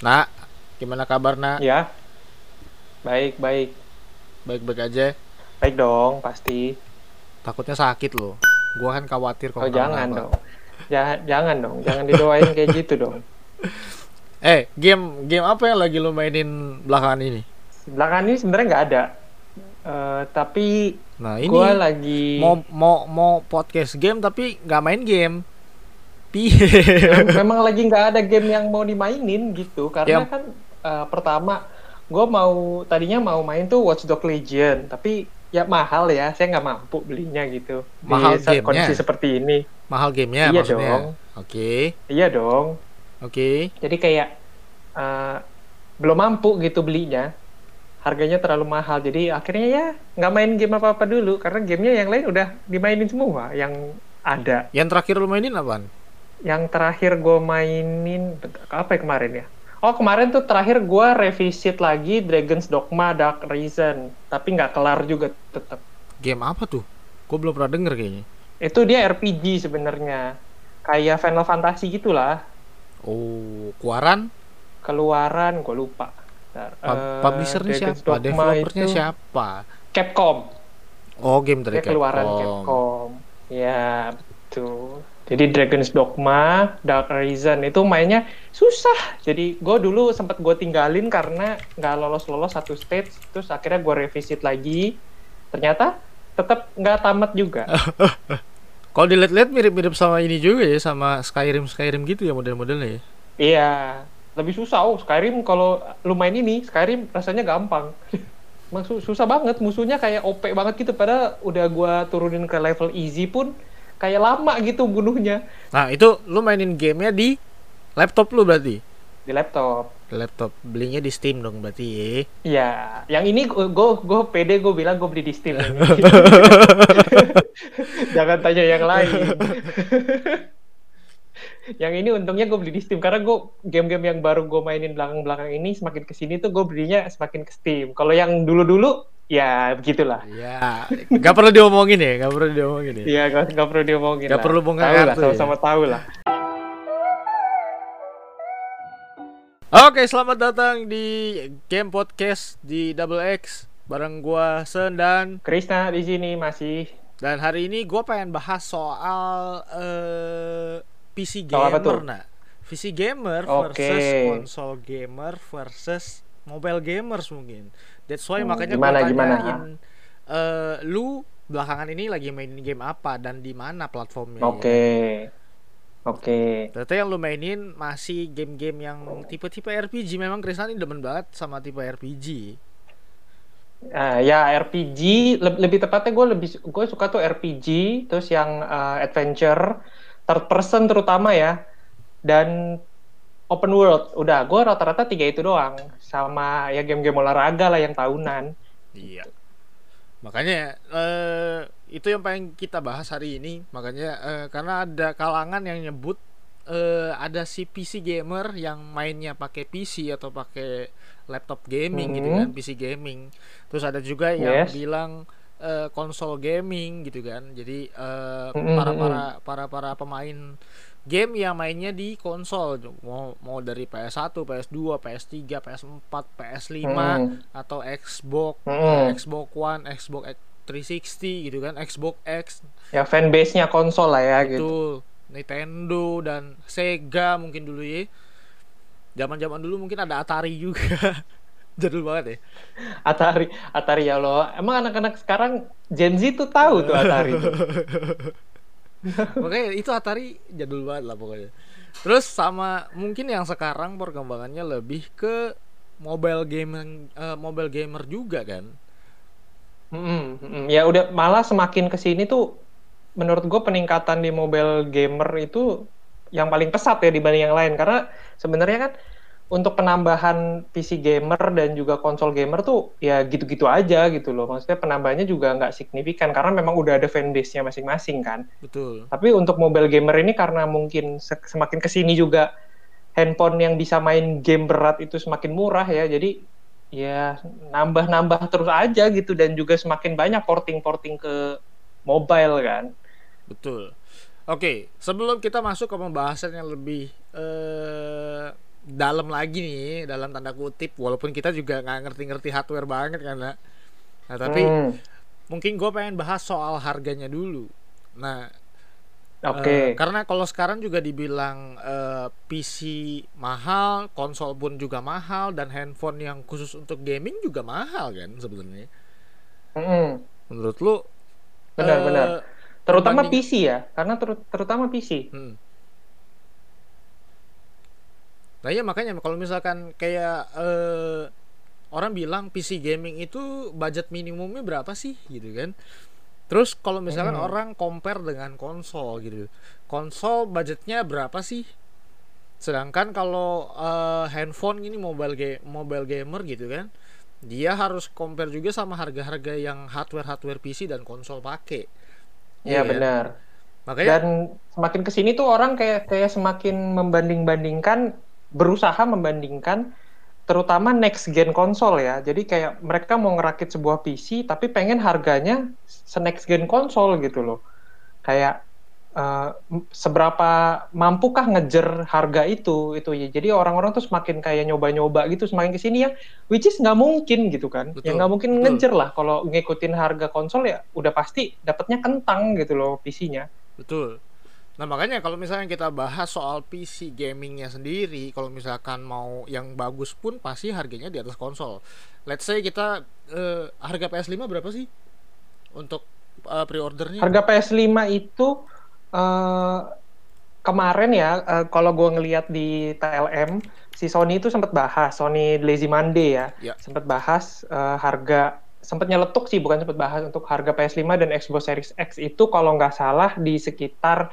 Nak, gimana kabar nak? Ya, baik, baik. Baik-baik aja. Baik dong, pasti. Takutnya sakit loh. Gua kan khawatir Oh, kalau jangan kenapa-napa. dong. Jangan, jangan dong. Jangan didoain kayak gitu dong. Eh, game game apa yang lagi lo mainin belakangan ini? Belakangan ini sebenarnya nggak ada. Eh, tapi Nah, ini gua lagi mau mau mau podcast game tapi nggak main game. Memang lagi nggak ada game yang mau dimainin gitu karena Yang- kan eh, pertama gue mau tadinya mau main tuh Watch Dogs Legion tapi ya mahal ya saya nggak mampu belinya gitu Mahal di saat gamenya? kondisi seperti ini Mahal gamenya Iya maksudnya. dong. Oke. iya dong Oke. jadi kayak eh, belum mampu gitu belinya harganya terlalu mahal jadi akhirnya ya nggak main game apa apa dulu karena gamenya yang lain udah dimainin semua yang ada Yang terakhir lo mainin apaan? Yang terakhir gue mainin apa ya kemarin ya oh kemarin tuh terakhir gue revisit lagi Dragon's Dogma Dark Risen tapi nggak kelar juga tetap Game apa tuh? Gue belum pernah denger kayaknya. itu dia RPG sebenarnya kayak Final Fantasy gitulah Oh, keluaran? keluaran gue lupa Bentar, eh, publishernya Dragon's siapa? Dogma Developernya itu siapa? Capcom Oh, game dari Dia keluaran Capcom. Ya, betul. Jadi Dragon's Dogma, Dark Risen itu mainnya susah. Jadi gue dulu sempat gue tinggalin karena nggak lolos-lolos satu stage. Terus akhirnya gue revisit lagi. Ternyata tetap nggak tamat juga. Kalau dilihat-lihat mirip-mirip sama ini juga ya, sama Skyrim Skyrim gitu ya model-modelnya ya. iya, lebih susah. Oh, Skyrim kalau lu main ini, Skyrim rasanya gampang. Su- susah banget, musuhnya kayak OP banget gitu. Padahal udah gue turunin ke level easy pun kayak lama gitu bunuhnya Nah, itu lu mainin gamenya di laptop lu berarti? di laptop. Di laptop. Belinya di Steam dong berarti ya. Iya, yang ini gue gue pede gue bilang gue beli di Steam. Jangan tanya yang lain. yang ini untungnya gue beli di Steam karena gue game-game yang baru gue mainin belakang-belakang ini semakin ke sini tuh gue belinya semakin ke Steam. Kalau yang dulu-dulu ya begitulah. Ya, nggak perlu diomongin ya, nggak perlu diomongin ya. Iya, gak, nggak perlu diomongin. Nggak perlu bongkar Tahu lah, ya. sama-sama tahu lah. Oke, selamat datang di Game Podcast di Double X bareng gua Sen dan Krisna di sini masih dan hari ini gua pengen bahas soal eh, PC Soal gamer tuh? nah. PC gamer versus konsol gamer versus mobile gamers mungkin. That's why Hmm, makanya gimana, gua gimana? tanyain eh, lu belakangan ini lagi mainin game apa dan di mana platformnya? ya? Oke. Oke. Ternyata yang lu mainin masih game-game yang tipe-tipe RPG. Memang Krisna ini demen banget sama tipe RPG. Ah, ya RPG le- lebih tepatnya gue lebih gue suka tuh RPG terus yang uh, adventure third person terutama ya dan open world udah gue rata-rata tiga itu doang sama ya game-game olahraga lah yang tahunan Iya. Makanya eh itu yang pengen kita bahas hari ini. Makanya eh, karena ada kalangan yang nyebut eh ada si PC gamer yang mainnya pakai PC atau pakai laptop gaming gitu Mhm. kan, PC gaming. Terus ada juga yang Yes. bilang eh, konsol gaming gitu kan. Jadi eh, Mhm, para mhm. para para para pemain game yang mainnya di konsol mau mau dari PS1, PS2, PS3, PS4, PS5 Hmm. atau Xbox, Hmm. Xbox One, Xbox 360 gitu kan, Xbox X, ya fanbase-nya konsol lah ya gitu itu Nintendo dan Sega mungkin dulu ya. Zaman-zaman dulu mungkin ada Atari juga. Jadul banget ya. Atari Atari ya Allah emang anak-anak sekarang Gen Z tuh tahu tuh Atari tuh. Makanya itu Atari jadul banget lah pokoknya. Terus sama mungkin yang sekarang perkembangannya lebih ke mobile gaming eh, mobile gamer juga kan. Mm-mm, mm-mm. Ya udah malah semakin ke sini tuh menurut gue peningkatan di mobile gamer itu yang paling pesat ya dibanding yang lain karena sebenarnya kan untuk penambahan PC gamer dan juga konsol gamer tuh ya gitu-gitu aja gitu loh maksudnya penambahannya juga nggak signifikan karena memang udah ada fanbase-nya masing-masing kan Betul. tapi untuk mobile gamer ini karena mungkin se- semakin ke sini juga handphone yang bisa main game berat itu semakin murah ya jadi ya nambah-nambah terus aja gitu dan juga semakin banyak porting-porting ke mobile kan Betul. Oke, sebelum kita masuk ke pembahasan yang lebih eh, dalam lagi nih dalam tanda kutip walaupun kita juga nggak ngerti-ngerti hardware banget karena nah tapi Hmm, mungkin gue pengen bahas soal harganya dulu nah Oke. eh, karena kalau sekarang juga dibilang eh, PC mahal konsol pun juga mahal dan handphone yang khusus untuk gaming juga mahal kan sebenarnya Mm-mm. menurut lu Benar-benar. eh, Terutama perbanding- PC ya, karena ter- terutama PC. Hmm. Nah iya makanya kalau misalkan kayak eh, orang bilang PC gaming itu budget minimumnya berapa sih gitu kan? Terus kalau misalkan Hmm. orang compare dengan konsol gitu, konsol budgetnya berapa sih? Sedangkan kalau eh, handphone ini mobile game mobile gamer gitu kan, dia harus compare juga sama harga-harga yang hardware-hardware PC dan konsol pakai. Iya kan? benar. Makanya Dan semakin ke sini tuh orang kayak kayak semakin membanding-bandingkan, berusaha membandingkan, terutama next gen konsol ya. Jadi kayak mereka mau ngerakit sebuah PC, tapi pengen harganya se-next gen konsol gitu loh. Kayak m- seberapa mampukah ngejar harga itu itu ya. Jadi orang-orang tuh semakin kayak nyoba-nyoba gitu, semakin ke sini ya, which is nggak mungkin gitu kan. Betul, ya nggak mungkin betul. ngejar lah kalau ngikutin harga konsol ya udah pasti dapatnya kentang gitu loh PC-nya. Betul. Nah makanya kalau misalnya kita bahas soal PC gamingnya sendiri, kalau misalkan mau yang bagus pun pasti harganya di atas konsol. Let's say kita eh, harga PS5 berapa sih untuk eh, pre-ordernya? Harga PS5 itu eh, kemarin ya, eh, kalau gue ngelihat di TLM, si Sony itu sempat bahas, Sony Lazy Monday ya, Ya. sempat bahas eh, harga, sempat nyeletuk sih, bukan sempat bahas untuk harga PS5 dan Xbox Series X itu kalau nggak salah di sekitar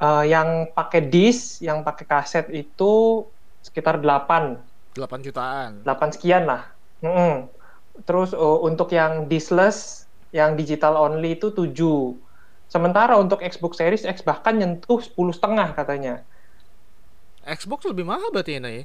eh, yang pakai disk, yang pakai kaset itu sekitar 8 8 jutaan. 8 sekian lah. Mm-mm. Terus oh, untuk yang diskless, yang digital only itu 7. Sementara untuk Xbox Series X bahkan nyentuh 10 setengah katanya. Xbox lebih mahal berarti ini ya?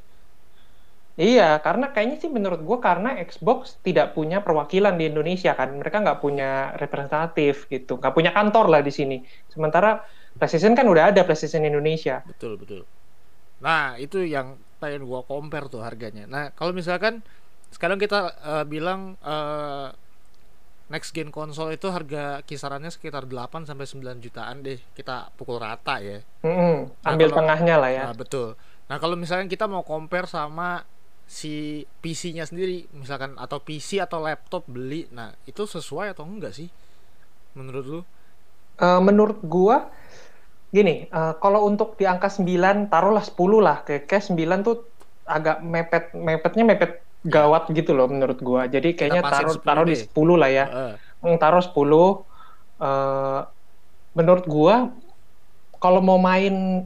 Iya, karena kayaknya sih menurut gua karena Xbox tidak punya perwakilan di Indonesia kan. Mereka nggak punya representatif gitu. Nggak punya kantor lah di sini. Sementara PlayStation kan udah ada PlayStation Indonesia. Betul, betul. Nah, itu yang pengen gua compare tuh harganya. Nah, kalau misalkan sekarang kita eh, bilang eh, next gen konsol itu harga kisarannya sekitar 8 sampai 9 jutaan deh. Kita pukul rata ya. Mm-mm. Nah, Ambil kalau- tengahnya lah ya. Nah, betul. Nah, kalau misalkan kita mau compare sama si PC-nya sendiri, misalkan atau PC atau laptop beli, nah itu sesuai atau enggak sih? Menurut lu? Eh, menurut gua gini, eh, kalau untuk di angka 9 taruhlah 10 lah, kayak kayak 9 tuh agak mepet mepetnya mepet gawat gitu loh menurut gua. Jadi kayaknya taruh 10 taruh di deh. 10 lah ya. Hmm, taruh 10 eh, menurut gua kalau mau main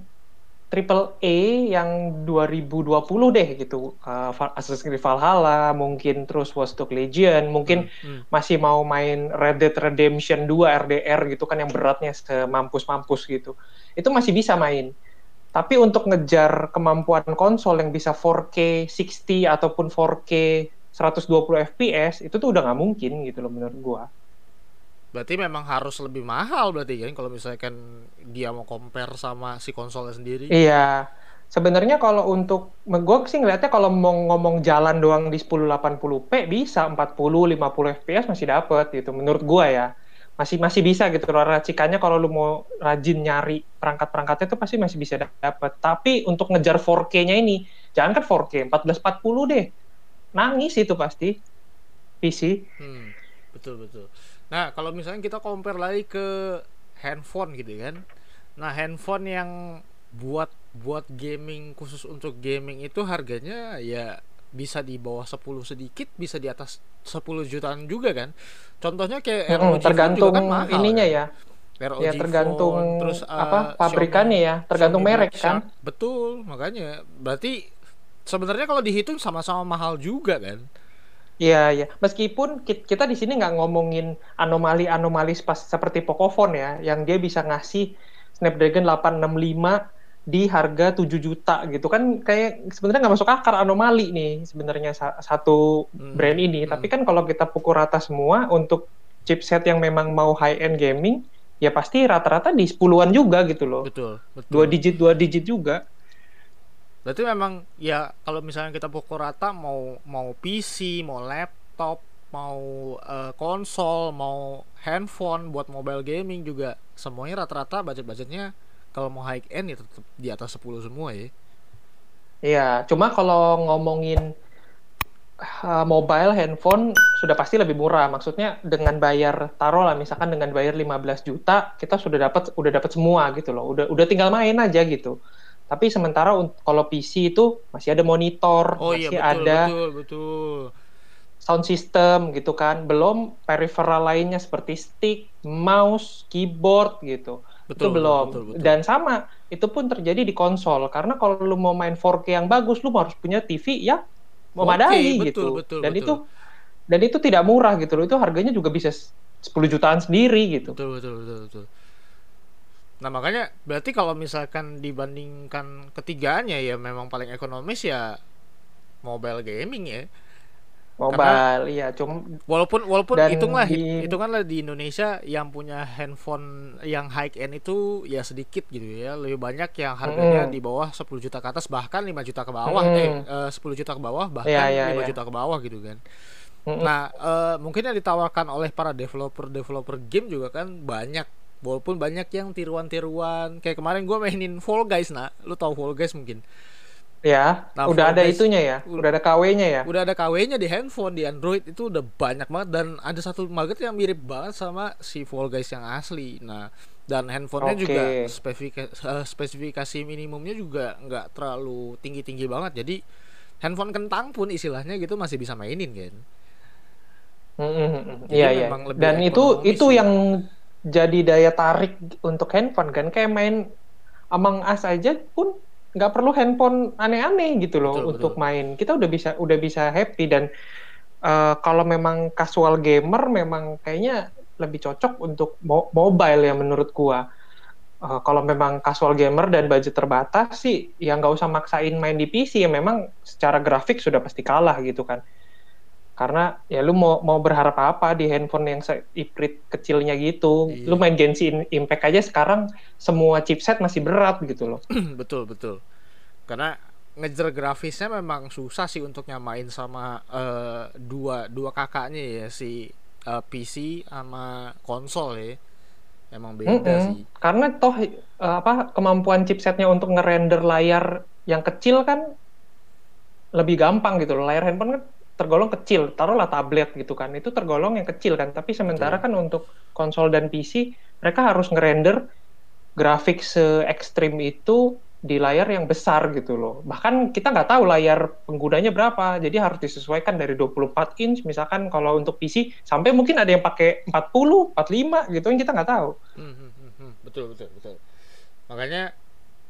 triple A yang 2020 deh gitu. Val- Assassin's Creed Valhalla, mungkin terus Watch Dogs Legion, mungkin Hmm, masih mau main Red Dead Redemption 2 RDR gitu kan yang beratnya semampus-mampus gitu. Itu masih bisa main. Tapi untuk ngejar kemampuan konsol yang bisa 4K 60 ataupun 4K 120 FPS itu tuh udah nggak mungkin gitu loh menurut gua. Berarti memang harus lebih mahal berarti kan kalau misalkan dia mau compare sama si konsolnya sendiri. Iya. Sebenarnya kalau untuk gue sih ngeliatnya kalau mau ngomong jalan doang di 1080p bisa 40 50 fps masih dapet gitu menurut gua ya. Masih masih bisa gitu racikannya kalau lu mau rajin nyari perangkat-perangkatnya itu pasti masih bisa dapet. Tapi untuk ngejar 4K-nya ini jangan kan 4K 1440 deh. Nangis itu pasti PC. Hmm, betul betul. Nah, kalau misalnya kita compare lagi ke handphone gitu kan. Nah, handphone yang buat buat gaming khusus untuk gaming itu harganya ya bisa di bawah 10 sedikit, bisa di atas 10 jutaan juga kan. Contohnya kayak Mm-mm, ROG tergantung juga kan mahal, ininya kan? ya. ROG Ya tergantung Phone, terus eh, apa pabrikannya ya, tergantung Xiaomi merek kan. Betul, makanya berarti sebenarnya kalau dihitung sama-sama mahal juga kan. Iya, iya. Meskipun ki- kita di sini nggak ngomongin anomali-anomali pas seperti Pocophone ya, yang dia bisa ngasih Snapdragon 865 di harga 7 juta gitu kan kayak sebenarnya nggak masuk akar anomali nih sebenarnya sa- satu Hmm, brand ini. hmm. Tapi kan kalau kita pukul rata semua untuk chipset yang memang mau high end gaming, ya pasti rata-rata di 10-an juga gitu loh. Betul, betul. Dua digit dua digit juga. Berarti memang ya kalau misalnya kita pukul rata mau mau PC, mau laptop, mau uh, konsol, mau handphone buat mobile gaming juga semuanya rata-rata budget-budgetnya kalau mau high end ya tetap di atas 10 semua ya. Iya, cuma kalau ngomongin uh, mobile handphone sudah pasti lebih murah. Maksudnya dengan bayar taruh lah misalkan dengan bayar 15 juta kita sudah dapat udah dapat semua gitu loh. Udah udah tinggal main aja gitu. Tapi sementara kalau PC itu masih ada monitor, oh, iya, masih betul, ada betul, betul. sound system gitu kan. Belum peripheral lainnya seperti stick, mouse, keyboard gitu. Betul, itu belum. Betul, betul. Dan sama, itu pun terjadi di konsol. Karena kalau lu mau main 4K yang bagus, lu harus punya TV ya memadai okay, gitu. Betul, dan betul. itu dan itu tidak murah gitu loh. Itu harganya juga bisa 10 jutaan sendiri gitu. Betul, betul, betul, betul. Nah makanya berarti kalau misalkan dibandingkan ketiganya ya memang paling ekonomis ya mobile gaming ya. Mobile Karena, iya cuma walaupun walaupun hitunglah di... hitunganlah di Indonesia yang punya handphone yang high end itu ya sedikit gitu ya lebih banyak yang harganya hmm. di bawah 10 juta ke atas bahkan 5 juta ke bawah hmm. eh 10 eh, juta ke bawah bahkan ya, ya, 5 ya. juta ke bawah gitu kan. Hmm. Nah, uh, mungkin yang ditawarkan oleh para developer-developer game juga kan banyak walaupun banyak yang tiruan-tiruan. Kayak kemarin gue mainin Fall Guys nah lu tahu Fall Guys mungkin? Ya nah, udah Fall ada Guys, itunya ya. udah ada KW-nya ya. Udah ada KW-nya di handphone di Android. Itu udah banyak banget. Dan ada satu market yang mirip banget sama si Fall Guys yang asli. Nah dan handphonenya okay. juga spesifikasi, uh, spesifikasi minimumnya juga nggak terlalu tinggi tinggi banget. Jadi handphone kentang pun istilahnya gitu masih bisa mainin kan mm -hmm. Iya iya. Dan itu itu ya. yang jadi daya tarik untuk handphone kan kayak main Among Us aja pun nggak perlu handphone aneh-aneh gitu loh betul, untuk betul. main. Kita udah bisa udah bisa happy dan uh, kalau memang casual gamer memang kayaknya lebih cocok untuk mo mobile ya menurut gua. Uh, kalau memang casual gamer dan budget terbatas sih ya nggak usah maksain main di PC ya memang secara grafik sudah pasti kalah gitu kan karena ya lu mau mau berharap apa di handphone yang seiprit kecilnya gitu? Iya. lu main Genshin Impact aja sekarang semua chipset masih berat gitu loh. Betul betul. Karena ngejar grafisnya memang susah sih untuk nyamain sama uh, dua dua kakaknya ya si uh, eh, PC sama konsol ya. Emang beda mm -hmm. sih. Karena toh uh, apa kemampuan chipsetnya untuk ngerender layar yang kecil kan lebih gampang gitu loh. Layar handphone kan tergolong kecil, taruhlah tablet gitu kan, itu tergolong yang kecil kan. Tapi sementara kan untuk konsol dan PC mereka harus ngerender grafik se ekstrim itu di layar yang besar gitu loh. Bahkan kita nggak tahu layar penggunanya berapa, jadi harus disesuaikan dari 24 inch misalkan kalau untuk PC sampai mungkin ada yang pakai 40, 45 gitu yang kita nggak tahu. Hmm, hmm, hmm, hmm. betul betul betul. Makanya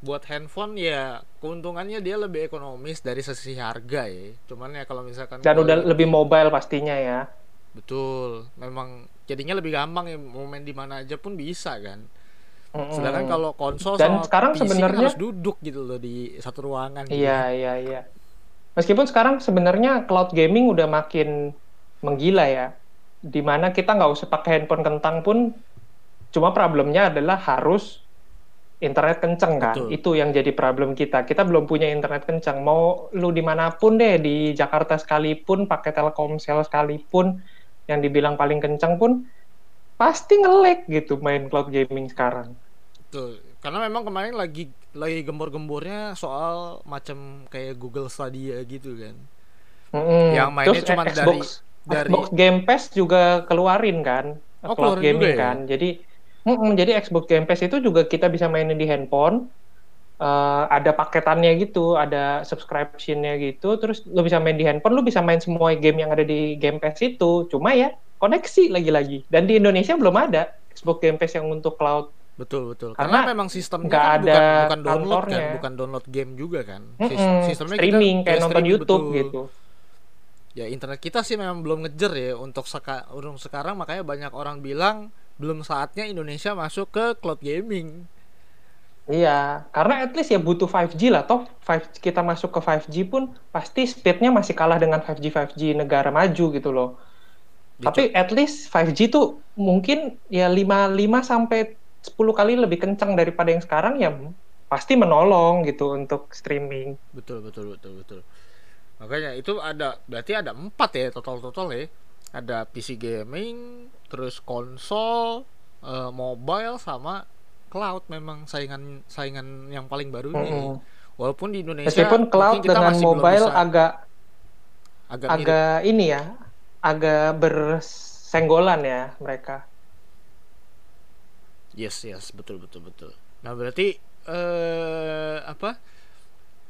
buat handphone ya keuntungannya dia lebih ekonomis dari sisi harga ya. Cuman ya kalau misalkan dan udah lebih mobile pastinya ya. Betul, memang jadinya lebih gampang ya mau main di mana aja pun bisa kan. Mm-hmm. Sedangkan kalau konsol dan sama sekarang PC kan sebenarnya harus duduk gitu loh di satu ruangan. Gitu. Iya iya iya. Meskipun sekarang sebenarnya cloud gaming udah makin menggila ya, di mana kita nggak usah pakai handphone kentang pun, cuma problemnya adalah harus internet kenceng kan Betul. itu yang jadi problem kita kita belum punya internet kenceng mau lu di mana pun deh di Jakarta sekalipun pakai Telkomsel sekalipun yang dibilang paling kenceng pun pasti ngelek gitu main cloud gaming sekarang Betul. karena memang kemarin lagi lagi gembor-gembornya soal macam kayak Google Stadia gitu kan mm-hmm. yang mainnya cuma dari dari Xbox Game Pass juga keluarin kan oh, cloud gaming ya? kan jadi Mm -mm, jadi Xbox Game Pass itu juga kita bisa mainin di handphone. Uh, ada paketannya gitu, ada subscriptionnya gitu, terus lu bisa main di handphone, lu bisa main semua game yang ada di Game Pass itu. Cuma ya koneksi lagi-lagi. Dan di Indonesia belum ada Xbox Game Pass yang untuk cloud. Betul betul. Karena, Karena memang sistemnya nggak kan ada bukan, bukan download kan, bukan download game juga kan. Mm -mm, sistemnya streaming kita, kayak ya, nonton YouTube betul. gitu. Ya internet kita sih memang belum ngejer ya untuk seka, untuk sekarang makanya banyak orang bilang belum saatnya Indonesia masuk ke cloud gaming. Iya, karena at least ya butuh 5G lah. Toh 5, kita masuk ke 5G pun pasti speednya masih kalah dengan 5G 5G negara maju gitu loh. Gitu. Tapi at least 5G tuh mungkin ya 5 5 sampai 10 kali lebih kencang daripada yang sekarang ya pasti menolong gitu untuk streaming. Betul betul betul betul. Makanya itu ada berarti ada empat ya total total ya. Ada PC gaming, terus konsol, uh, mobile sama cloud memang saingan saingan yang paling baru ini. Mm -hmm. Walaupun di Indonesia meskipun cloud dengan mobile agak agak, agak ini ya, agak bersenggolan ya mereka. Yes, yes, betul betul betul. Nah, berarti eh apa?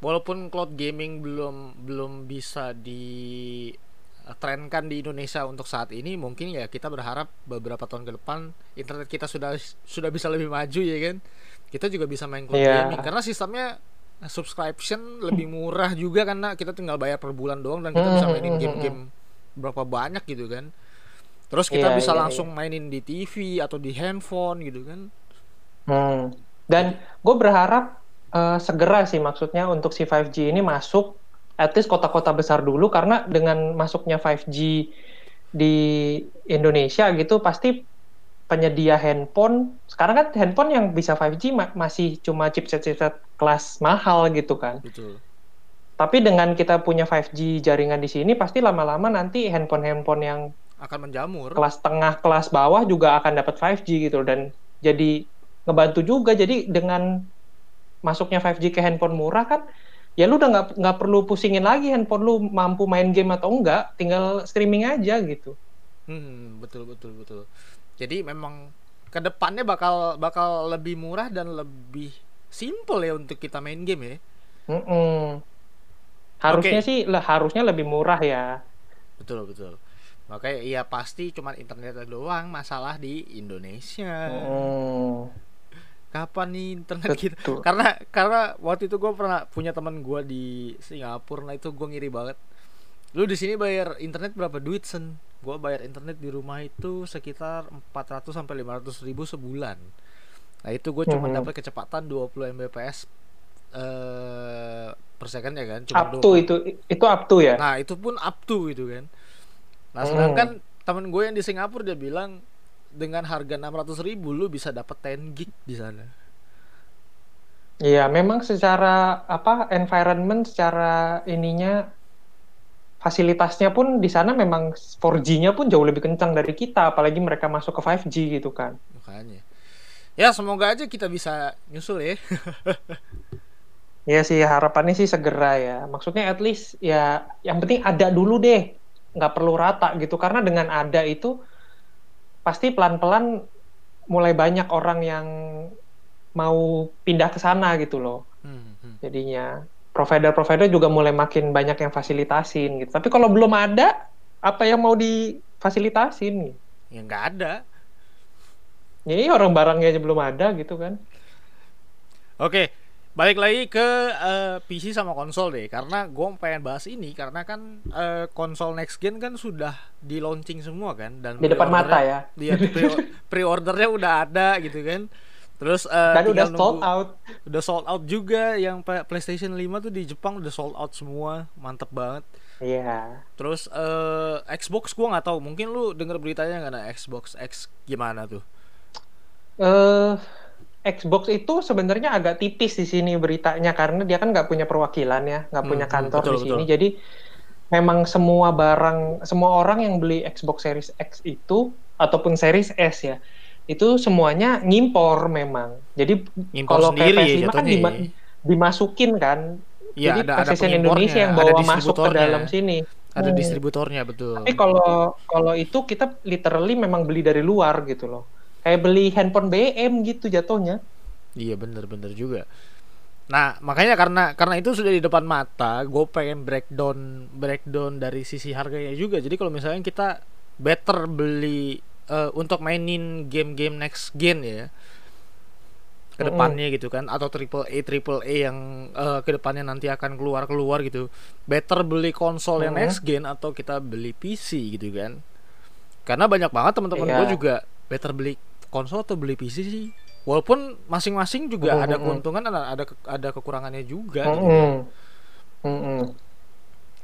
Walaupun cloud gaming belum belum bisa di trenkan di Indonesia untuk saat ini mungkin ya kita berharap beberapa tahun ke depan internet kita sudah sudah bisa lebih maju ya kan kita juga bisa main cloud yeah. gaming karena sistemnya subscription lebih murah juga karena kita tinggal bayar per bulan doang dan kita bisa mainin game-game berapa banyak gitu kan terus kita yeah, bisa yeah, langsung yeah. mainin di TV atau di handphone gitu kan hmm. dan gue berharap uh, segera sih maksudnya untuk si 5G ini masuk at least kota-kota besar dulu karena dengan masuknya 5G di Indonesia gitu pasti penyedia handphone sekarang kan handphone yang bisa 5G ma masih cuma chipset-chipset kelas mahal gitu kan. Betul. Tapi dengan kita punya 5G jaringan di sini pasti lama-lama nanti handphone-handphone yang akan menjamur. Kelas tengah, kelas bawah juga akan dapat 5G gitu dan jadi ngebantu juga. Jadi dengan masuknya 5G ke handphone murah kan ya lu udah nggak nggak perlu pusingin lagi handphone lu mampu main game atau enggak tinggal streaming aja gitu. Hmm betul betul betul. Jadi memang ke depannya bakal bakal lebih murah dan lebih simple ya untuk kita main game ya. Mm -mm. harusnya okay. sih lah harusnya lebih murah ya. Betul betul. Makanya iya pasti cuma internet doang masalah di Indonesia. Mm kapan nih internet Betul. kita karena karena waktu itu gue pernah punya teman gue di Singapura. Nah itu gue ngiri banget. Lu di sini bayar internet berapa duit sen? Gue bayar internet di rumah itu sekitar 400 sampai 500 ribu sebulan. Nah itu gue cuma hmm. dapat kecepatan 20 mbps eh per second ya kan? Cuma up to itu itu up to ya? Nah itu pun up to gitu kan. Nah sedangkan hmm. temen gue yang di Singapura dia bilang dengan harga 600 ribu lu bisa dapat 10 gig di sana. Iya, memang secara apa environment, secara ininya fasilitasnya pun di sana memang 4G-nya pun jauh lebih kencang dari kita, apalagi mereka masuk ke 5G gitu kan. Makanya. Ya, semoga aja kita bisa nyusul ya. ya sih, harapannya sih segera ya. Maksudnya at least ya yang penting ada dulu deh. Nggak perlu rata gitu, karena dengan ada itu pasti pelan-pelan mulai banyak orang yang mau pindah ke sana gitu loh. Hmm, hmm. Jadinya provider-provider juga mulai makin banyak yang fasilitasin gitu. Tapi kalau belum ada, apa yang mau difasilitasin? Ya nggak ada. Ini orang barangnya aja belum ada gitu kan. Oke, balik lagi ke uh, eh, PC sama konsol deh. Karena gue pengen bahas ini karena kan uh, konsol next gen kan sudah di launching semua kan dan di depan mata ya. dia pre ordernya udah ada gitu kan. Terus uh, dan udah sold nunggu, out. Udah sold out juga yang PlayStation 5 tuh di Jepang udah sold out semua mantep banget. Iya. Yeah. terus uh, Xbox gue nggak tahu mungkin lu denger beritanya nggak nah Xbox X gimana tuh? Eh uh, Xbox itu sebenarnya agak tipis di sini beritanya karena dia kan nggak punya perwakilan ya, nggak punya hmm, hmm, kantor betul, di sini. Betul. Jadi memang semua barang, semua orang yang beli Xbox Series X itu ataupun Series S ya, itu semuanya ngimpor memang. Jadi kalau kayak PS5 kan dima dimasukin kan. Ya, Jadi ada, PlayStation ada Indonesia yang bawa masuk ke dalam sini. Ada hmm. distributornya betul. Tapi kalau kalau itu kita literally memang beli dari luar gitu loh kayak beli handphone BM gitu jatuhnya iya bener-bener juga nah makanya karena karena itu sudah di depan mata gue pengen breakdown breakdown dari sisi harganya juga jadi kalau misalnya kita better beli uh, untuk mainin game-game next gen ya ke depannya mm. gitu kan atau triple A triple A yang uh, ke depannya nanti akan keluar keluar gitu better beli konsol mm. yang next gen atau kita beli PC gitu kan karena banyak banget teman-teman yeah. gue juga better beli konsol atau beli PC sih walaupun masing-masing juga mm-hmm. ada keuntungan ada ada ada kekurangannya juga mm-hmm. gitu. mm-hmm.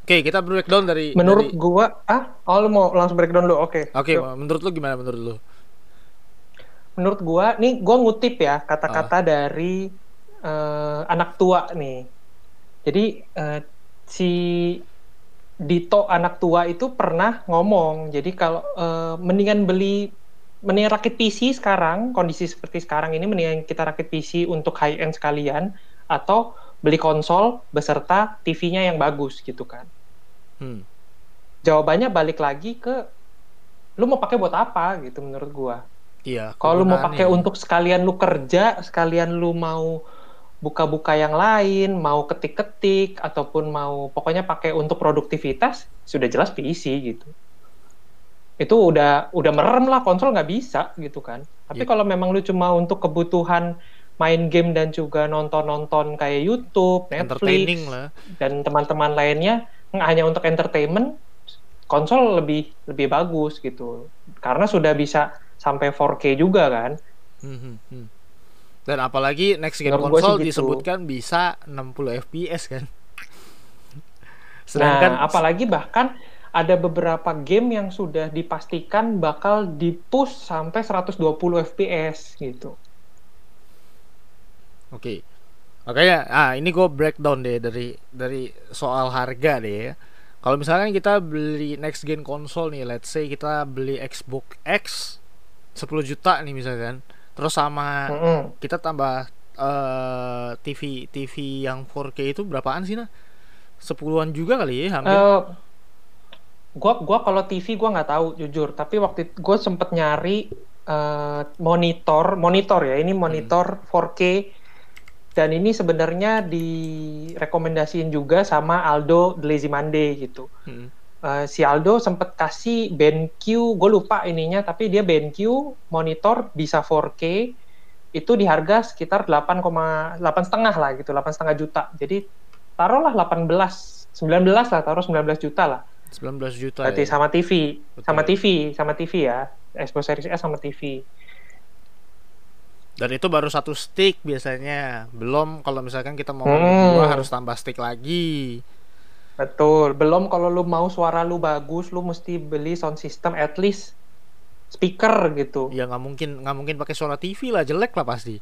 oke kita breakdown dari menurut dari... gua ah oh lu mau langsung breakdown dulu oke okay. oke okay, menurut lu gimana menurut lu menurut gua nih gua ngutip ya kata-kata uh. dari uh, anak tua nih. Jadi uh, si Dito anak tua itu pernah ngomong. Jadi kalau uh, mendingan beli mendingan rakit PC sekarang kondisi seperti sekarang ini mendingan kita rakit PC untuk high end sekalian atau beli konsol beserta TV-nya yang bagus gitu kan. Hmm. Jawabannya balik lagi ke lu mau pakai buat apa gitu menurut gua. Iya. Kalau lu mau pakai untuk sekalian lu kerja, sekalian lu mau buka-buka yang lain, mau ketik-ketik ataupun mau pokoknya pakai untuk produktivitas, sudah jelas PC gitu. Itu udah udah merem lah konsol nggak bisa gitu kan. Tapi yeah. kalau memang lu cuma untuk kebutuhan main game dan juga nonton-nonton kayak YouTube, Netflix lah. dan teman-teman lainnya hanya untuk entertainment, konsol lebih lebih bagus gitu. Karena sudah bisa sampai 4K juga kan. Hmm, hmm, hmm. Dan apalagi next gen konsol gitu. disebutkan bisa 60 fps kan. Sedangkan nah, apalagi bahkan ada beberapa game yang sudah dipastikan bakal dipush sampai 120 fps gitu. Oke. Okay. Makanya ah ini gue breakdown deh dari dari soal harga deh ya. Kalau misalkan kita beli next gen konsol nih, let's say kita beli Xbox X 10 juta nih misalkan terus sama mm -hmm. kita tambah uh, TV TV yang 4K itu berapaan sih nah sepuluhan juga kali ya hampir uh, gua gua kalau TV gua nggak tahu jujur tapi waktu gua sempet nyari uh, monitor monitor ya ini monitor hmm. 4K dan ini sebenarnya direkomendasiin juga sama Aldo Lazy Monday gitu hmm uh, si Aldo sempat kasih BenQ, gue lupa ininya, tapi dia BenQ monitor bisa 4K itu di harga sekitar 8,8 setengah lah gitu, 8 setengah juta. Jadi taruhlah 18, 19 lah, taruh 19 juta lah. 19 juta. Berarti ya. sama TV, Betul. sama TV, sama TV ya. Xbox Series S sama TV. Dan itu baru satu stick biasanya. Belum kalau misalkan kita mau hmm. dua harus tambah stick lagi. Betul. Belum kalau lu mau suara lu bagus, lu mesti beli sound system at least speaker gitu. Ya nggak mungkin nggak mungkin pakai suara TV lah, jelek lah pasti.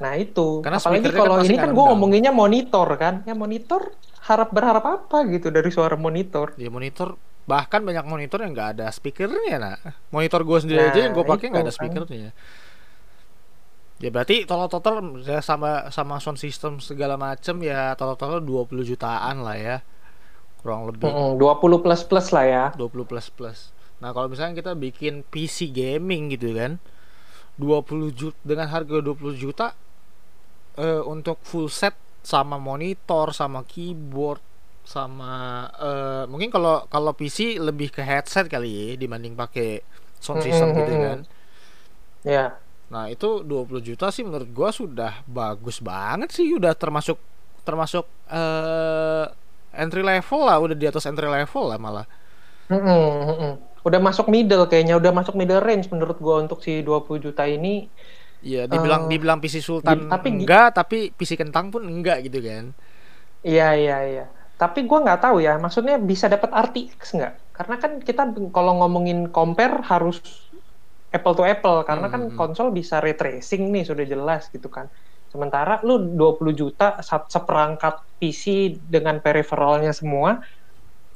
Nah itu. Karena apalagi kalau kan ini kan gue ngomonginnya monitor kan, ya monitor harap berharap apa gitu dari suara monitor. Ya monitor bahkan banyak monitor yang nggak ada speakernya nah. Monitor gue sendiri nah, aja yang gue pakai nggak ada kan. speakernya. Kan. Ya berarti total total ya sama sama sound system segala macem ya total total 20 jutaan lah ya. Kurang lebih. Mm, 20 plus plus lah ya. 20 plus plus. Nah, kalau misalnya kita bikin PC gaming gitu kan. 20 juta dengan harga 20 juta eh, untuk full set sama monitor, sama keyboard, sama eh, mungkin kalau kalau PC lebih ke headset kali ya dibanding pakai sound system mm -hmm. gitu kan. Ya. Yeah Nah, itu 20 juta sih menurut gua sudah bagus banget sih, udah termasuk termasuk uh, entry level lah, udah di atas entry level lah malah. Mm -hmm. Udah masuk middle kayaknya, udah masuk middle range menurut gua untuk si 20 juta ini. Iya, dibilang uh, dibilang PC Sultan tapi, enggak, tapi PC kentang pun enggak gitu kan. Iya, iya, iya. Tapi gua nggak tahu ya, maksudnya bisa dapat RTX nggak? Karena kan kita kalau ngomongin compare harus apple to apple karena kan hmm. kan konsol bisa ray tracing nih sudah jelas gitu kan. Sementara lu 20 juta seperangkat PC dengan peripheralnya semua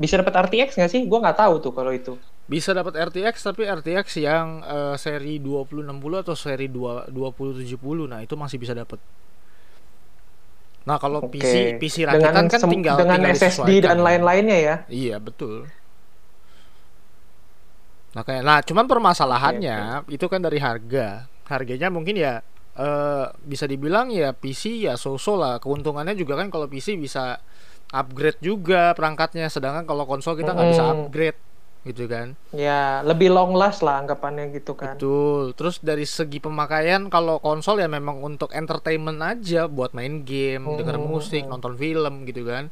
bisa dapat RTX nggak sih? Gua nggak tahu tuh kalau itu. Bisa dapat RTX tapi RTX yang uh, seri 2060 atau seri 2 2070. Nah, itu masih bisa dapat. Nah, kalau okay. PC PC rakitan kan tinggal dengan tinggal SSD dan lain-lainnya ya. Iya, betul. Makanya, nah cuman permasalahannya okay, okay. itu kan dari harga. Harganya mungkin ya uh, bisa dibilang ya PC ya so-so lah. Keuntungannya juga kan kalau PC bisa upgrade juga perangkatnya, sedangkan kalau konsol kita nggak hmm. bisa upgrade gitu kan. Ya, lebih long last lah anggapannya gitu kan. Betul. Terus dari segi pemakaian kalau konsol ya memang untuk entertainment aja buat main game, hmm. denger musik, nonton film gitu kan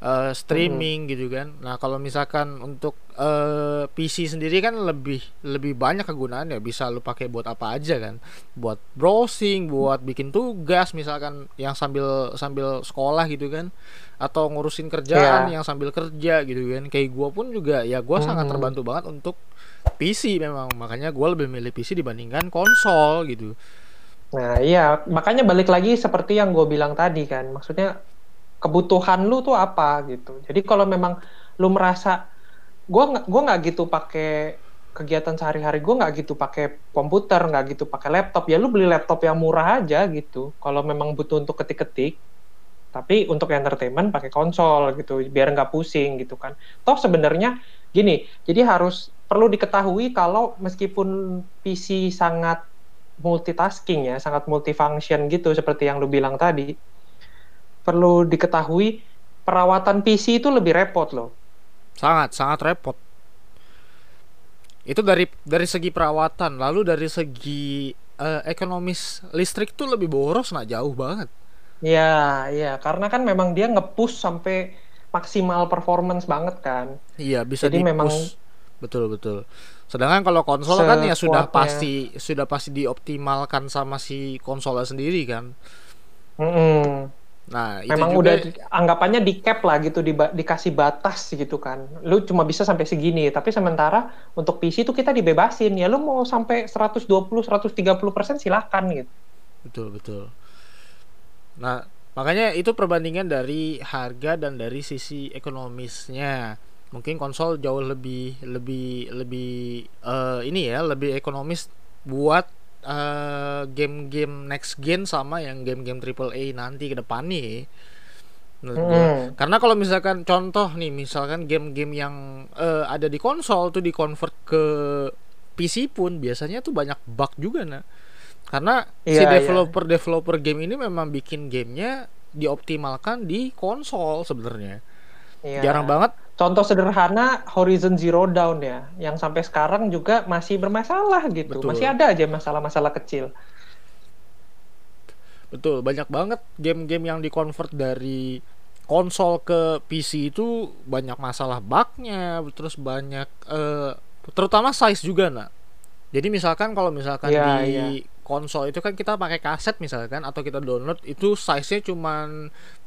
uh, streaming hmm. gitu kan. Nah, kalau misalkan untuk uh, eh, PC sendiri kan lebih lebih banyak kegunaannya. Bisa lu pakai buat apa aja kan? Buat browsing, buat bikin tugas misalkan yang sambil sambil sekolah gitu kan. Atau ngurusin kerjaan yeah. yang sambil kerja gitu kan. Kayak gua pun juga ya gua hmm. sangat terbantu banget untuk PC memang. Makanya gua lebih milih PC dibandingkan konsol gitu. Nah, iya, makanya balik lagi seperti yang gue bilang tadi kan, maksudnya kebutuhan lu tuh apa gitu. Jadi kalau memang lu merasa gue gue nggak gitu pakai kegiatan sehari-hari gue nggak gitu pakai komputer nggak gitu pakai laptop ya lu beli laptop yang murah aja gitu kalau memang butuh untuk ketik-ketik tapi untuk entertainment pakai konsol gitu biar nggak pusing gitu kan toh sebenarnya gini jadi harus perlu diketahui kalau meskipun PC sangat multitasking ya sangat multifunction gitu seperti yang lu bilang tadi perlu diketahui perawatan PC itu lebih repot loh sangat sangat repot itu dari dari segi perawatan lalu dari segi uh, ekonomis listrik tuh lebih boros nah jauh banget Iya, iya, karena kan memang dia ngepush sampai maksimal performance banget kan. Iya, bisa Jadi memang betul betul. Sedangkan kalau konsol kan ya sudah pasti sudah pasti dioptimalkan sama si konsolnya sendiri kan. Mm -hmm. Nah, itu memang juga... udah anggapannya di cap lah gitu, di, dikasih batas gitu kan. Lu cuma bisa sampai segini, tapi sementara untuk PC itu kita dibebasin ya. Lu mau sampai 120, 130 persen silahkan gitu. Betul betul. Nah, makanya itu perbandingan dari harga dan dari sisi ekonomisnya. Mungkin konsol jauh lebih lebih lebih uh, ini ya, lebih ekonomis buat eh, game-game next gen sama yang game-game triple A nanti ke depan nih. Hmm. Karena kalau misalkan contoh nih, misalkan game-game yang uh, ada di konsol tuh di convert ke PC pun biasanya tuh banyak bug juga nah. Karena yeah, si developer yeah. developer game ini memang bikin gamenya dioptimalkan di konsol sebenarnya. Yeah. Jarang banget contoh sederhana Horizon Zero Dawn ya, yang sampai sekarang juga masih bermasalah gitu, Betul. masih ada aja masalah-masalah kecil. Betul, banyak banget game-game yang dikonvert dari konsol ke PC itu banyak masalah bugnya, terus banyak uh, terutama size juga nak. Jadi misalkan kalau misalkan yeah, di yeah. konsol itu kan kita pakai kaset misalkan atau kita download itu size-nya cuma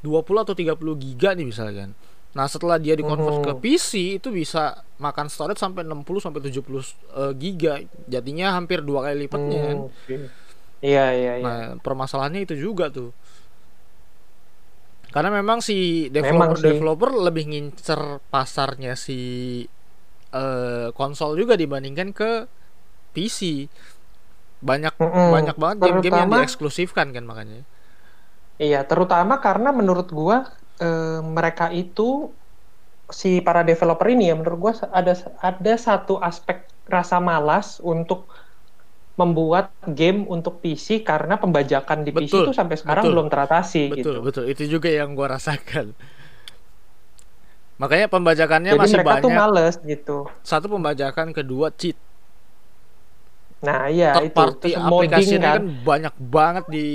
20 atau 30 giga nih misalkan. Nah, setelah dia dikonvert ke PC itu bisa makan storage sampai 60 sampai 70 uh, giga. Jadinya hampir dua kali lipatnya kan. Iya, iya, iya. Nah, permasalahannya itu juga tuh. Karena memang si developer-developer lebih ngincer pasarnya si uh, konsol juga dibandingkan ke PC. Banyak mm -hmm. banyak banget game-game yang dieksklusifkan kan makanya. Iya, terutama karena menurut gua uh, mereka itu si para developer ini ya menurut gue ada ada satu aspek rasa malas untuk membuat game untuk PC karena pembajakan di betul, PC itu sampai sekarang betul, belum teratasi betul, gitu. Betul, itu juga yang gue rasakan. Makanya pembajakannya Jadi masih mereka banyak. tuh males gitu. Satu pembajakan, kedua cheat. Nah, iya Third itu. Party aplikasinya kan. kan banyak banget di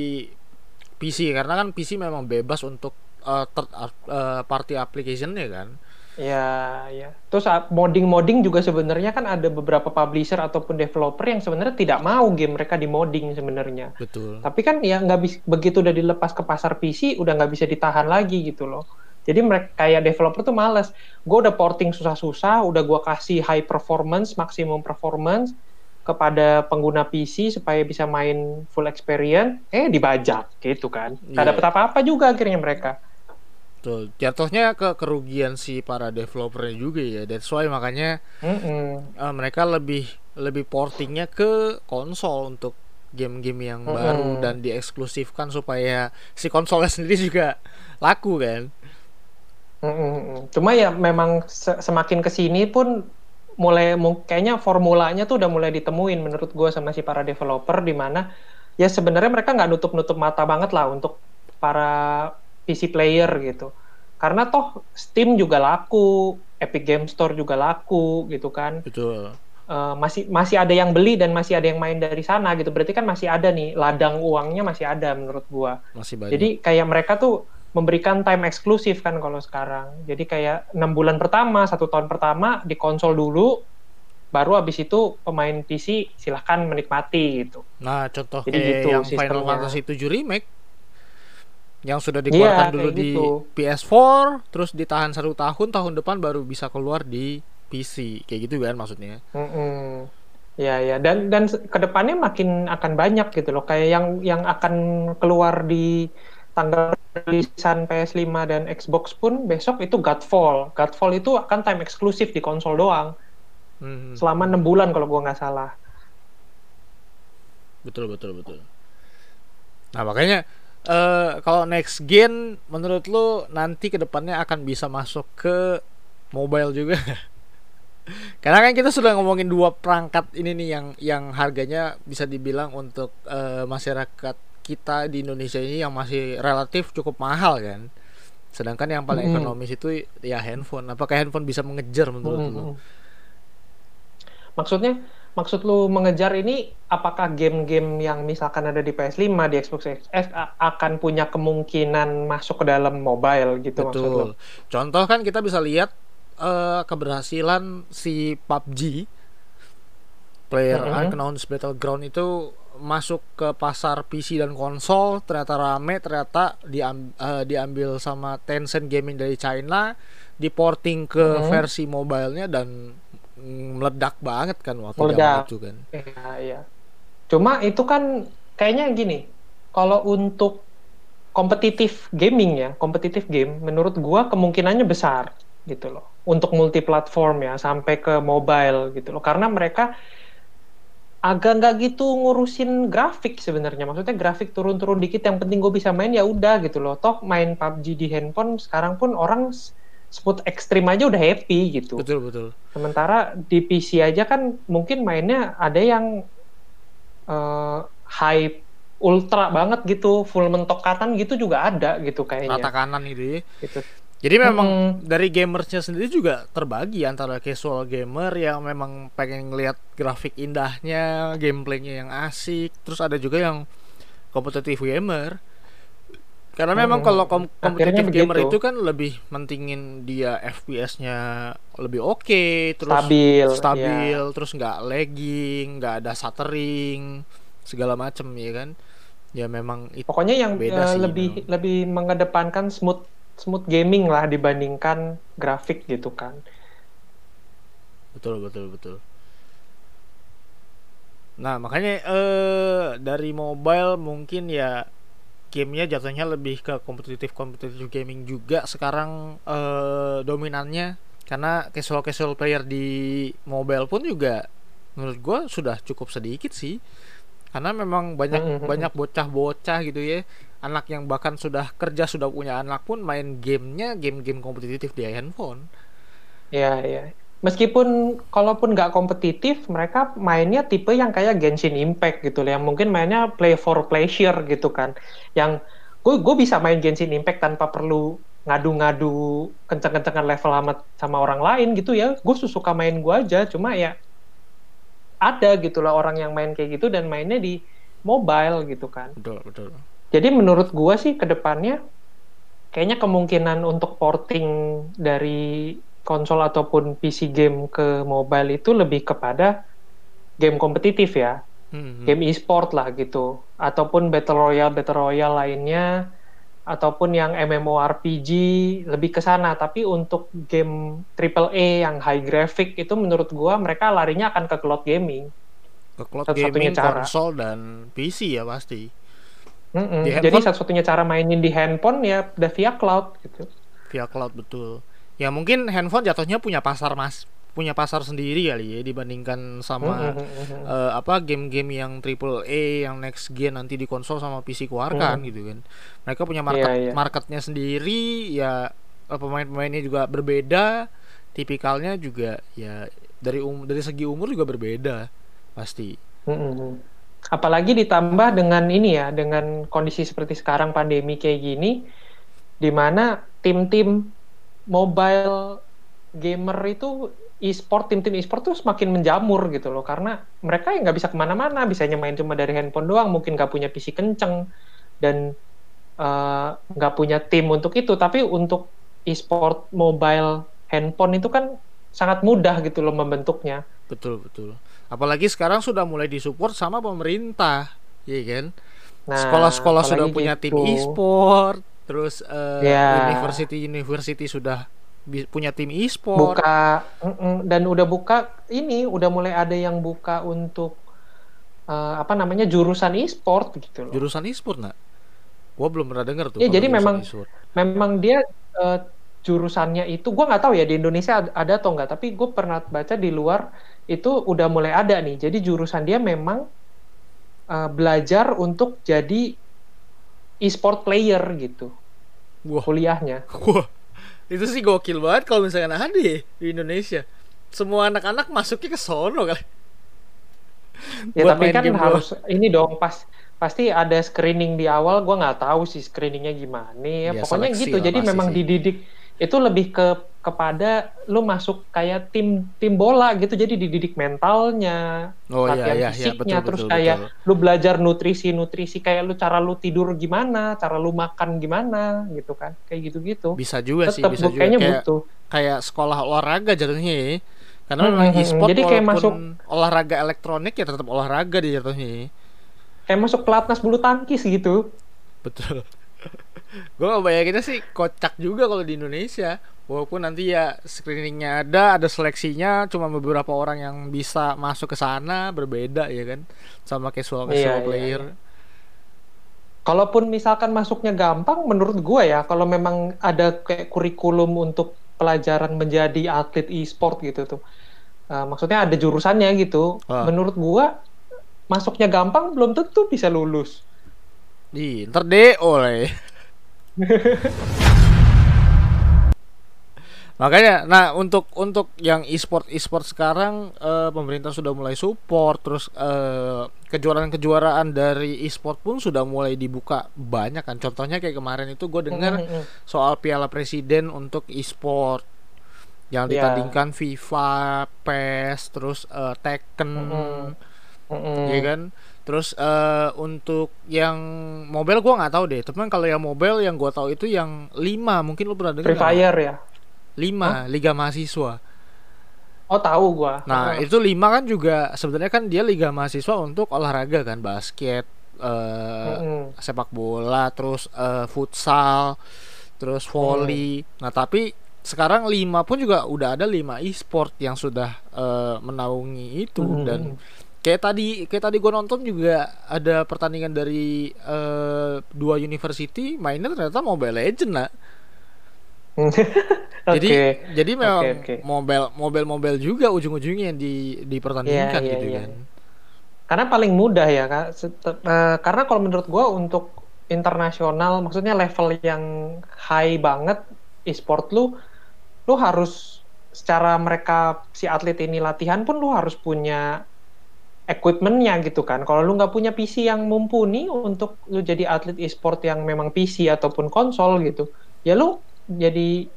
PC karena kan PC memang bebas untuk uh, third uh, party application ya kan Ya, ya. Terus modding-modding juga sebenarnya kan ada beberapa publisher ataupun developer yang sebenarnya tidak mau game mereka di modding sebenarnya. Betul. Tapi kan ya nggak bisa begitu udah dilepas ke pasar PC udah nggak bisa ditahan lagi gitu loh. Jadi mereka kayak developer tuh males. Gue udah porting susah-susah, udah gue kasih high performance, maksimum performance kepada pengguna PC supaya bisa main full experience, eh dibajak gitu kan. Gak yeah. dapet apa-apa juga akhirnya mereka. Betul. Jatuhnya ke kerugian si para developernya juga ya. That's why makanya mm -mm. Uh, mereka lebih lebih portingnya ke konsol untuk game-game yang mm -mm. baru dan dieksklusifkan supaya si konsolnya sendiri juga laku kan. Mm -mm. Cuma ya memang se semakin ke sini pun mulai kayaknya formulanya tuh udah mulai ditemuin menurut gue sama si para developer di mana ya sebenarnya mereka nggak nutup-nutup mata banget lah untuk para PC player gitu. Karena toh Steam juga laku, Epic Game Store juga laku gitu kan. Betul. Uh, masih masih ada yang beli dan masih ada yang main dari sana gitu. Berarti kan masih ada nih ladang uangnya masih ada menurut gua. Masih banyak. Jadi kayak mereka tuh memberikan time eksklusif kan kalau sekarang. Jadi kayak enam bulan pertama, satu tahun pertama di konsol dulu, baru abis itu pemain PC silahkan menikmati gitu. Nah contoh Jadi kayak gitu, yang sistemnya. Final Fantasy 7 remake yang sudah dikeluarkan yeah, dulu di gitu. PS4 terus ditahan satu tahun tahun depan baru bisa keluar di PC kayak gitu kan maksudnya mm -mm. Ya ya dan dan ke depannya makin akan banyak gitu loh kayak yang yang akan keluar di tanggal rilisan PS5 dan Xbox pun besok itu Godfall. Godfall itu akan time eksklusif di konsol doang. Hmm. Selama enam bulan kalau gua nggak salah. Betul betul betul. Nah makanya uh, kalau next gen menurut lu nanti ke depannya akan bisa masuk ke mobile juga Karena kan kita sudah ngomongin dua perangkat ini nih yang yang harganya bisa dibilang untuk uh, masyarakat kita di Indonesia ini yang masih relatif cukup mahal kan. Sedangkan yang paling mm. ekonomis itu ya handphone. Apakah handphone bisa mengejar menurut mm. lu? Maksudnya maksud lu mengejar ini apakah game-game yang misalkan ada di PS5 di Xbox X akan punya kemungkinan masuk ke dalam mobile gitu Betul. maksud lu? Contoh kan kita bisa lihat uh, keberhasilan si PUBG Player mm -hmm. Unknown's Battleground itu masuk ke pasar PC dan konsol ternyata rame ternyata diam, uh, diambil sama Tencent Gaming dari China diporting ke mm -hmm. versi mobilenya dan meledak banget kan waktu meledak. itu kan. Iya, iya. Cuma itu kan kayaknya gini, kalau untuk kompetitif gaming ya, kompetitif game menurut gua kemungkinannya besar gitu loh untuk multi platform ya sampai ke mobile gitu loh karena mereka agak nggak gitu ngurusin grafik sebenarnya maksudnya grafik turun-turun dikit yang penting gue bisa main ya udah gitu loh toh main PUBG di handphone sekarang pun orang sebut ekstrim aja udah happy gitu. Betul betul. Sementara di PC aja kan mungkin mainnya ada yang uh, high ultra banget gitu full mentokatan gitu juga ada gitu kayaknya. Rata kanan gitu ya. Gitu. Jadi memang hmm. dari gamersnya sendiri juga terbagi antara casual gamer yang memang pengen ngeliat grafik indahnya, gameplaynya yang asik, terus ada juga yang kompetitif gamer. Karena memang hmm. kalau kom kompetitif gamer itu kan lebih mentingin dia FPS-nya lebih oke, okay, terus stabil, stabil, ya. terus nggak lagging, nggak ada stuttering, segala macem ya kan. Ya memang itu pokoknya yang beda uh, sih, lebih memang. lebih mengedepankan smooth smooth gaming lah dibandingkan grafik gitu kan. Betul betul betul. Nah makanya eh dari mobile mungkin ya gamenya jatuhnya lebih ke kompetitif kompetitif gaming juga sekarang eh, dominannya. Karena casual casual player di mobile pun juga menurut gue sudah cukup sedikit sih. Karena memang banyak mm -hmm. banyak bocah-bocah gitu ya. Anak yang bahkan sudah kerja sudah punya anak pun main gamenya game-game kompetitif di handphone. Ya ya meskipun kalaupun nggak kompetitif mereka mainnya tipe yang kayak Genshin Impact gitu yang mungkin mainnya play for pleasure gitu kan yang gue gue bisa main Genshin Impact tanpa perlu ngadu-ngadu kenceng-kencengan level amat sama orang lain gitu ya gue suka main gue aja cuma ya ada gitulah orang yang main kayak gitu dan mainnya di mobile gitu kan. Betul, betul. Jadi menurut gua sih ke depannya kayaknya kemungkinan untuk porting dari konsol ataupun PC game ke mobile itu lebih kepada game kompetitif ya. Hmm. Game e-sport lah gitu. Ataupun Battle Royale, Battle Royale lainnya ataupun yang MMORPG lebih ke sana tapi untuk game triple A yang high graphic itu menurut gua mereka larinya akan ke cloud gaming ke cloud satu gaming cara. konsol dan PC ya pasti mm -mm. jadi satu-satunya cara mainin di handphone ya udah via cloud gitu via cloud betul ya mungkin handphone jatuhnya punya pasar mas punya pasar sendiri kali ya dibandingkan sama mm -hmm. uh, apa game-game yang triple A yang next gen nanti di konsol sama PC keluarkan mm. gitu kan. Mereka punya market yeah, yeah. marketnya sendiri ya eh, pemain-pemainnya juga berbeda, tipikalnya juga ya dari um dari segi umur juga berbeda pasti. Mm -hmm. Apalagi ditambah dengan ini ya dengan kondisi seperti sekarang pandemi kayak gini di mana tim-tim mobile gamer itu e-sport tim-tim e-sport tuh semakin menjamur gitu loh. Karena mereka yang nggak bisa ke mana-mana bisanya main cuma dari handphone doang mungkin nggak punya PC kenceng dan eh, nggak uh, punya tim untuk itu. Tapi untuk e-sport mobile handphone itu kan sangat mudah gitu loh membentuknya. Betul betul. Apalagi sekarang sudah mulai disupport sama pemerintah ya kan? Nah, sekolah-sekolah sudah punya gitu. tim e-sport terus uh, eh, yeah. university university sudah punya tim e-sport. buka dan udah buka ini udah mulai ada yang buka untuk eh, apa namanya jurusan e-sport gitu loh. Jurusan e-sport nggak? Gua belum pernah denger tuh. Kalau jadi memang- e-sport. Memang dia eh, jurusannya itu gua nggak tahu ya di Indonesia ada, atau nggak, tapi gue pernah baca di luar itu udah mulai ada nih. Jadi jurusan dia memang eh, belajar untuk jadi e-sport player gitu Wah, kuliahnya. wah, itu sih gokil banget kalau misalkan ada di Indonesia. Semua anak-anak masuknya ke sono kali. Ya Buat tapi kan harus ini dong pas pasti ada screening di awal. Gua nggak tahu sih screeningnya gimana ya. Ya, Pokoknya gitu. Jadi memang sih. dididik itu lebih ke kepada lu masuk kayak tim tim bola gitu. Jadi dididik mentalnya, Oh iya latihan iya iya fisiknya, betul terus betul. kayak betul. lu belajar nutrisi nutrisi kayak lu cara lu tidur gimana, cara lu makan gimana gitu kan. Kayak gitu-gitu. Bisa juga sih, Tetap bisa juga kayaknya kayak butuh. kayak sekolah olahraga jatuhnya ya. Karena Hmm, memang hmm, hmm. e-sport Jadi kayak masuk- olahraga elektronik ya tetap olahraga di jatuhnya. ya. Kayak masuk pelatnas bulu tangkis gitu. Betul. Gue bayanginnya sih kocak juga kalau di Indonesia. Walaupun nanti ya screeningnya ada, ada seleksinya, cuma beberapa orang yang bisa masuk ke sana berbeda ya kan, sama casual casual Iya, iya, player. Kalaupun misalkan masuknya gampang, menurut gue ya, kalau memang ada kayak kurikulum untuk pelajaran menjadi atlet e-sport gitu tuh, uh, maksudnya ada jurusannya gitu. Ah. Menurut gue masuknya gampang, belum tentu bisa lulus. Ih, ntar deh oleh. Makanya, nah untuk untuk yang e-sport e-sport sekarang eh, pemerintah sudah mulai support, terus eh, kejuaraan-kejuaraan dari e-sport pun sudah mulai dibuka banyak kan. Contohnya kayak kemarin itu gue dengar Mm, mm, mm. soal Piala Presiden untuk e-sport yang Ya. ditandingkan FIFA, PES, terus eh, Tekken, Mm-mm. Mm-mm. ya kan. Terus eh, untuk yang mobile gua nggak tahu deh. Teman kalau yang mobile yang gua tahu itu yang 5 mungkin lu pernah dengar Free Fire ya. 5 Liga Mahasiswa. Oh tahu gua. Nah, Heeh. itu 5 kan juga sebenarnya kan dia Liga Mahasiswa untuk olahraga kan, basket, eh Mm-mm. sepak bola, terus eh, futsal, terus volley. Nah, tapi sekarang 5 pun juga udah ada 5 e-sport yang sudah eh, menaungi itu Mm-mm. dan kayak tadi kayak tadi gue nonton juga ada pertandingan dari eh, dua university mainnya ternyata Mobile Legend lah. Jadi Oke. jadi memang Oke, oke. mobile mobile mobile juga ujung-ujungnya yang di dipertandingkan Iya, iya, gitu iya. kan. Karena paling mudah ya, Kak. Set- eh, karena kalau menurut gua untuk internasional, maksudnya level yang high banget e-sport lu, lu harus secara mereka si atlet ini latihan pun lu harus punya equipmentnya gitu kan. Kalau lu nggak punya PC yang mumpuni untuk lu jadi atlet e-sport yang memang PC ataupun konsol gitu, ya lu jadi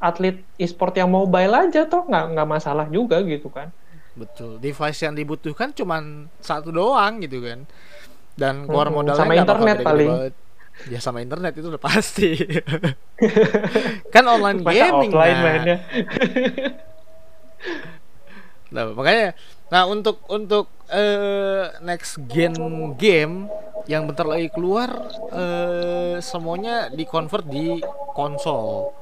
atlet e-sport yang mobile aja tuh nggak nggak masalah juga gitu kan. Betul. Device yang dibutuhkan cuman satu doang gitu kan. Dan keluar Mm-mm, modalnya sama internet paling. banget. Ya sama internet itu udah pasti. kan online Masa gaming offline nah. mainnya. Nah, makanya nah untuk untuk eh, next gen game yang bentar lagi keluar eh, semuanya di-convert di konsol.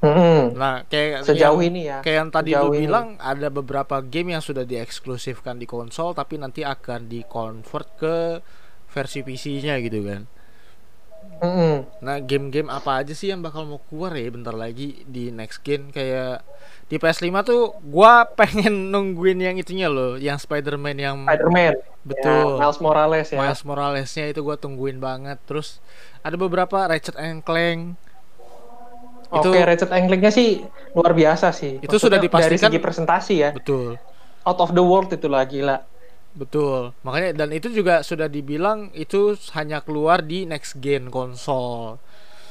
Mm-mm. Nah, kayak Sejauh yang- ini ya. Kayak yang tadi lu ini. bilang ada beberapa game yang sudah dieksklusifkan di konsol tapi nanti akan di-convert ke versi PC-nya gitu kan. Mm-mm. Nah, game-game apa aja sih yang bakal mau keluar ya bentar lagi di next gen kayak di PS5 tuh gua pengen nungguin yang itunya loh, yang Spider-Man yang Spider-Man. Betul. Ya, Miles Morales ya. Miles Morales-nya itu gua tungguin banget. Terus ada beberapa Ratchet and Clank. Oke, Itu Ratchet and Clank-nya sih luar biasa sih. Itu sudah Maksudnya dipastikan- dari segi presentasi ya. betul. Out of the world itu lah gila. Betul. Makanya dan itu juga sudah dibilang itu hanya keluar di next gen konsol.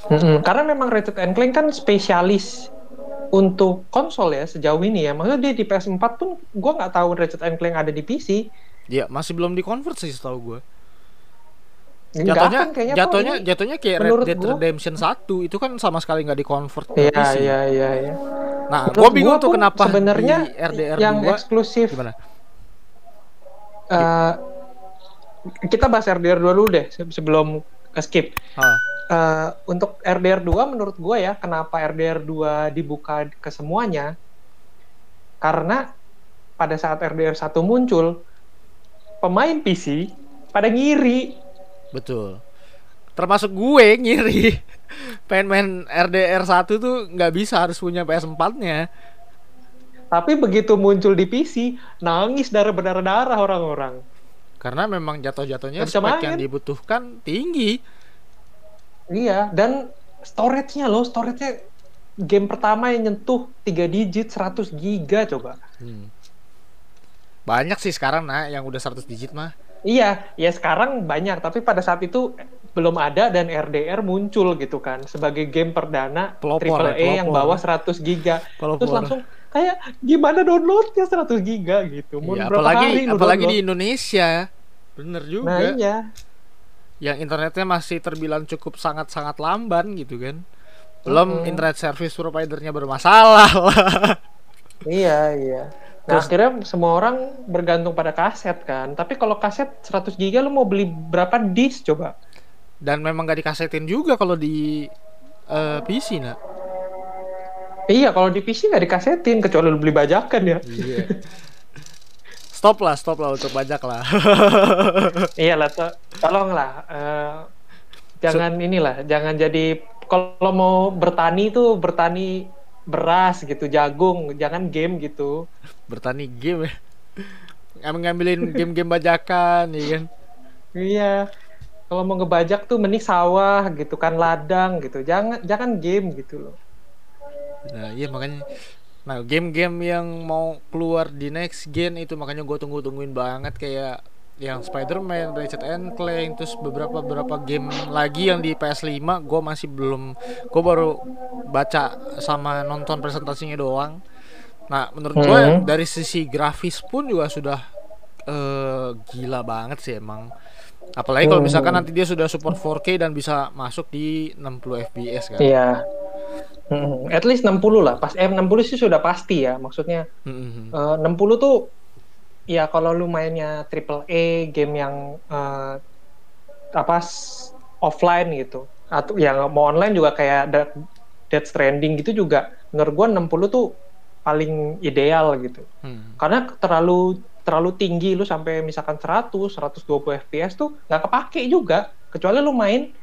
Mm-mm. Karena memang Ratchet and Clank kan spesialis untuk konsol ya sejauh ini ya. Maksudnya dia di PS4 pun gua nggak tahu Ratchet and Clank ada di PC. Ya, masih belum di-convert sih setahu gua. Nggak Jatuhnya kan kayaknya jatuhnya ini. jatuhnya kayak Red Dead gua- Redemption 1 itu kan sama sekali nggak di-convert ke Iya, PC. iya, iya, iya. Nah, gua bingung gua tuh kenapa sebenarnya di RDR yang 2 eksklusif gimana? Eh, kita bahas RDR 2 dulu deh se- sebelum ke skip. Hah. uh, untuk RDR 2 menurut gue ya kenapa RDR 2 dibuka ke semuanya? Karena pada saat RDR 1 muncul pemain PC pada ngiri. Betul. Termasuk gue ngiri. Pengen main RDR 1 tuh nggak bisa harus punya PS4 nya tapi begitu muncul di PC nangis darah berdarah-darah orang-orang karena memang jatuh-jatuhnya spek yang dibutuhkan tinggi Iya, dan storage-nya loh, storage-nya game pertama yang nyentuh 3 digit 100 giga coba. Hmm. Banyak sih sekarang nah yang udah 100 digit mah. Iya, ya sekarang banyak, tapi pada saat itu belum ada dan RDR muncul gitu kan sebagai game perdana pelopor, AAA ya, yang bawa 100 giga. Pelopor. Terus langsung kayak gimana downloadnya 100 giga gitu. Mau ya, apalagi hari apalagi di Indonesia. Bener juga. Nah, iya yang internetnya masih terbilang cukup sangat-sangat lamban gitu kan belum hmm. internet service providernya bermasalah iya iya nah Terus, akhirnya semua orang bergantung pada kaset kan tapi kalau kaset 100 giga lu mau beli berapa disk coba dan memang gak dikasetin juga kalau di uh, eh, PC nak iya kalau di PC nggak dikasetin kecuali lu beli bajakan ya. Iya. Stop lah stop lah untuk bajak lah. Iya lah to tolonglah uh, jangan so, inilah jangan jadi kalau mau bertani itu bertani beras gitu jagung jangan game gitu. Bertani game ya? Ngambilin game-game bajakan ya kan? Iya kalau mau ngebajak tuh mending sawah gitu kan ladang gitu jangan jangan game gitu loh nah iya makanya Nah, game-game yang mau keluar di next gen itu makanya gue tunggu-tungguin banget kayak yang Spider-Man, Ratchet and Clank, terus beberapa beberapa game lagi yang di PS5 gue masih belum gue baru baca sama nonton presentasinya doang. Nah, menurut gue mm -hmm. dari sisi grafis pun juga sudah uh, gila banget sih emang. Apalagi kalau misalkan nanti dia sudah support 4K dan bisa masuk di 60 fps kan. Iya. Hmm, at least 60 lah. Pas eh, 60 sih sudah pasti ya. Maksudnya hmm. uh, 60 tuh ya kalau lu mainnya triple A game yang uh, apa offline gitu atau yang mau online juga kayak Dead Stranding gitu juga menurut gua 60 tuh paling ideal gitu. Hmm. Karena terlalu terlalu tinggi lu sampai misalkan 100, 120 fps tuh nggak kepake juga kecuali lu main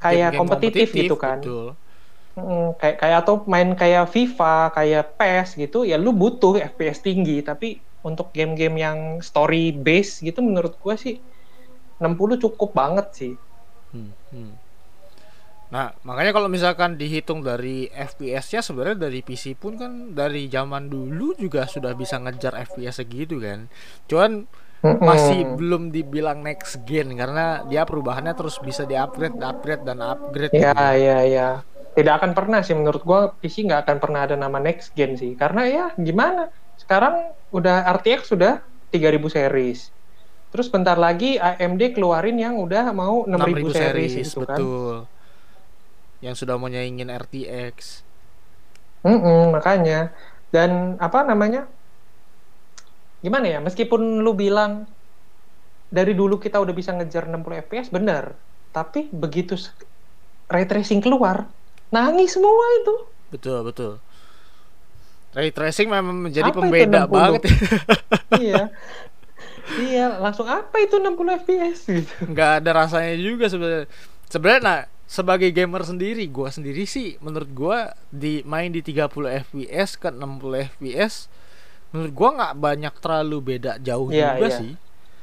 kayak kompetitif, gitu kan. Betul Hmm, kayak kayak atau main kayak FIFA, kayak PES gitu, ya lu butuh FPS tinggi. Tapi untuk game-game yang story base gitu, menurut gua sih 60 cukup banget sih. Hmm, hmm. Nah, makanya kalau misalkan dihitung dari FPS-nya sebenarnya dari PC pun kan dari zaman dulu juga sudah bisa ngejar FPS segitu kan. Cuman mm-hmm. masih belum dibilang next gen karena dia perubahannya terus bisa di-upgrade, upgrade dan upgrade. Iya, iya, iya tidak akan pernah sih menurut gua PC nggak akan pernah ada nama next gen sih. Karena ya gimana? Sekarang udah RTX sudah 3000 series. Terus bentar lagi AMD keluarin yang udah mau 6000 series, series gitu kan. betul. Yang sudah mau nyaingin RTX mm -mm, makanya. Dan apa namanya? Gimana ya? Meskipun lu bilang dari dulu kita udah bisa ngejar 60 fps bener tapi begitu ray tracing keluar nangis semua itu. Betul betul. Ray tracing memang menjadi apa pembeda banget. Iya. Iya langsung apa itu 60 fps gitu? Nggak ada rasanya juga sebenarnya. Sebenarnya nah sebagai gamer sendiri gua sendiri sih menurut gua di main di 30 fps ke 60 fps menurut gua nggak banyak terlalu beda jauh yeah, juga yeah. sih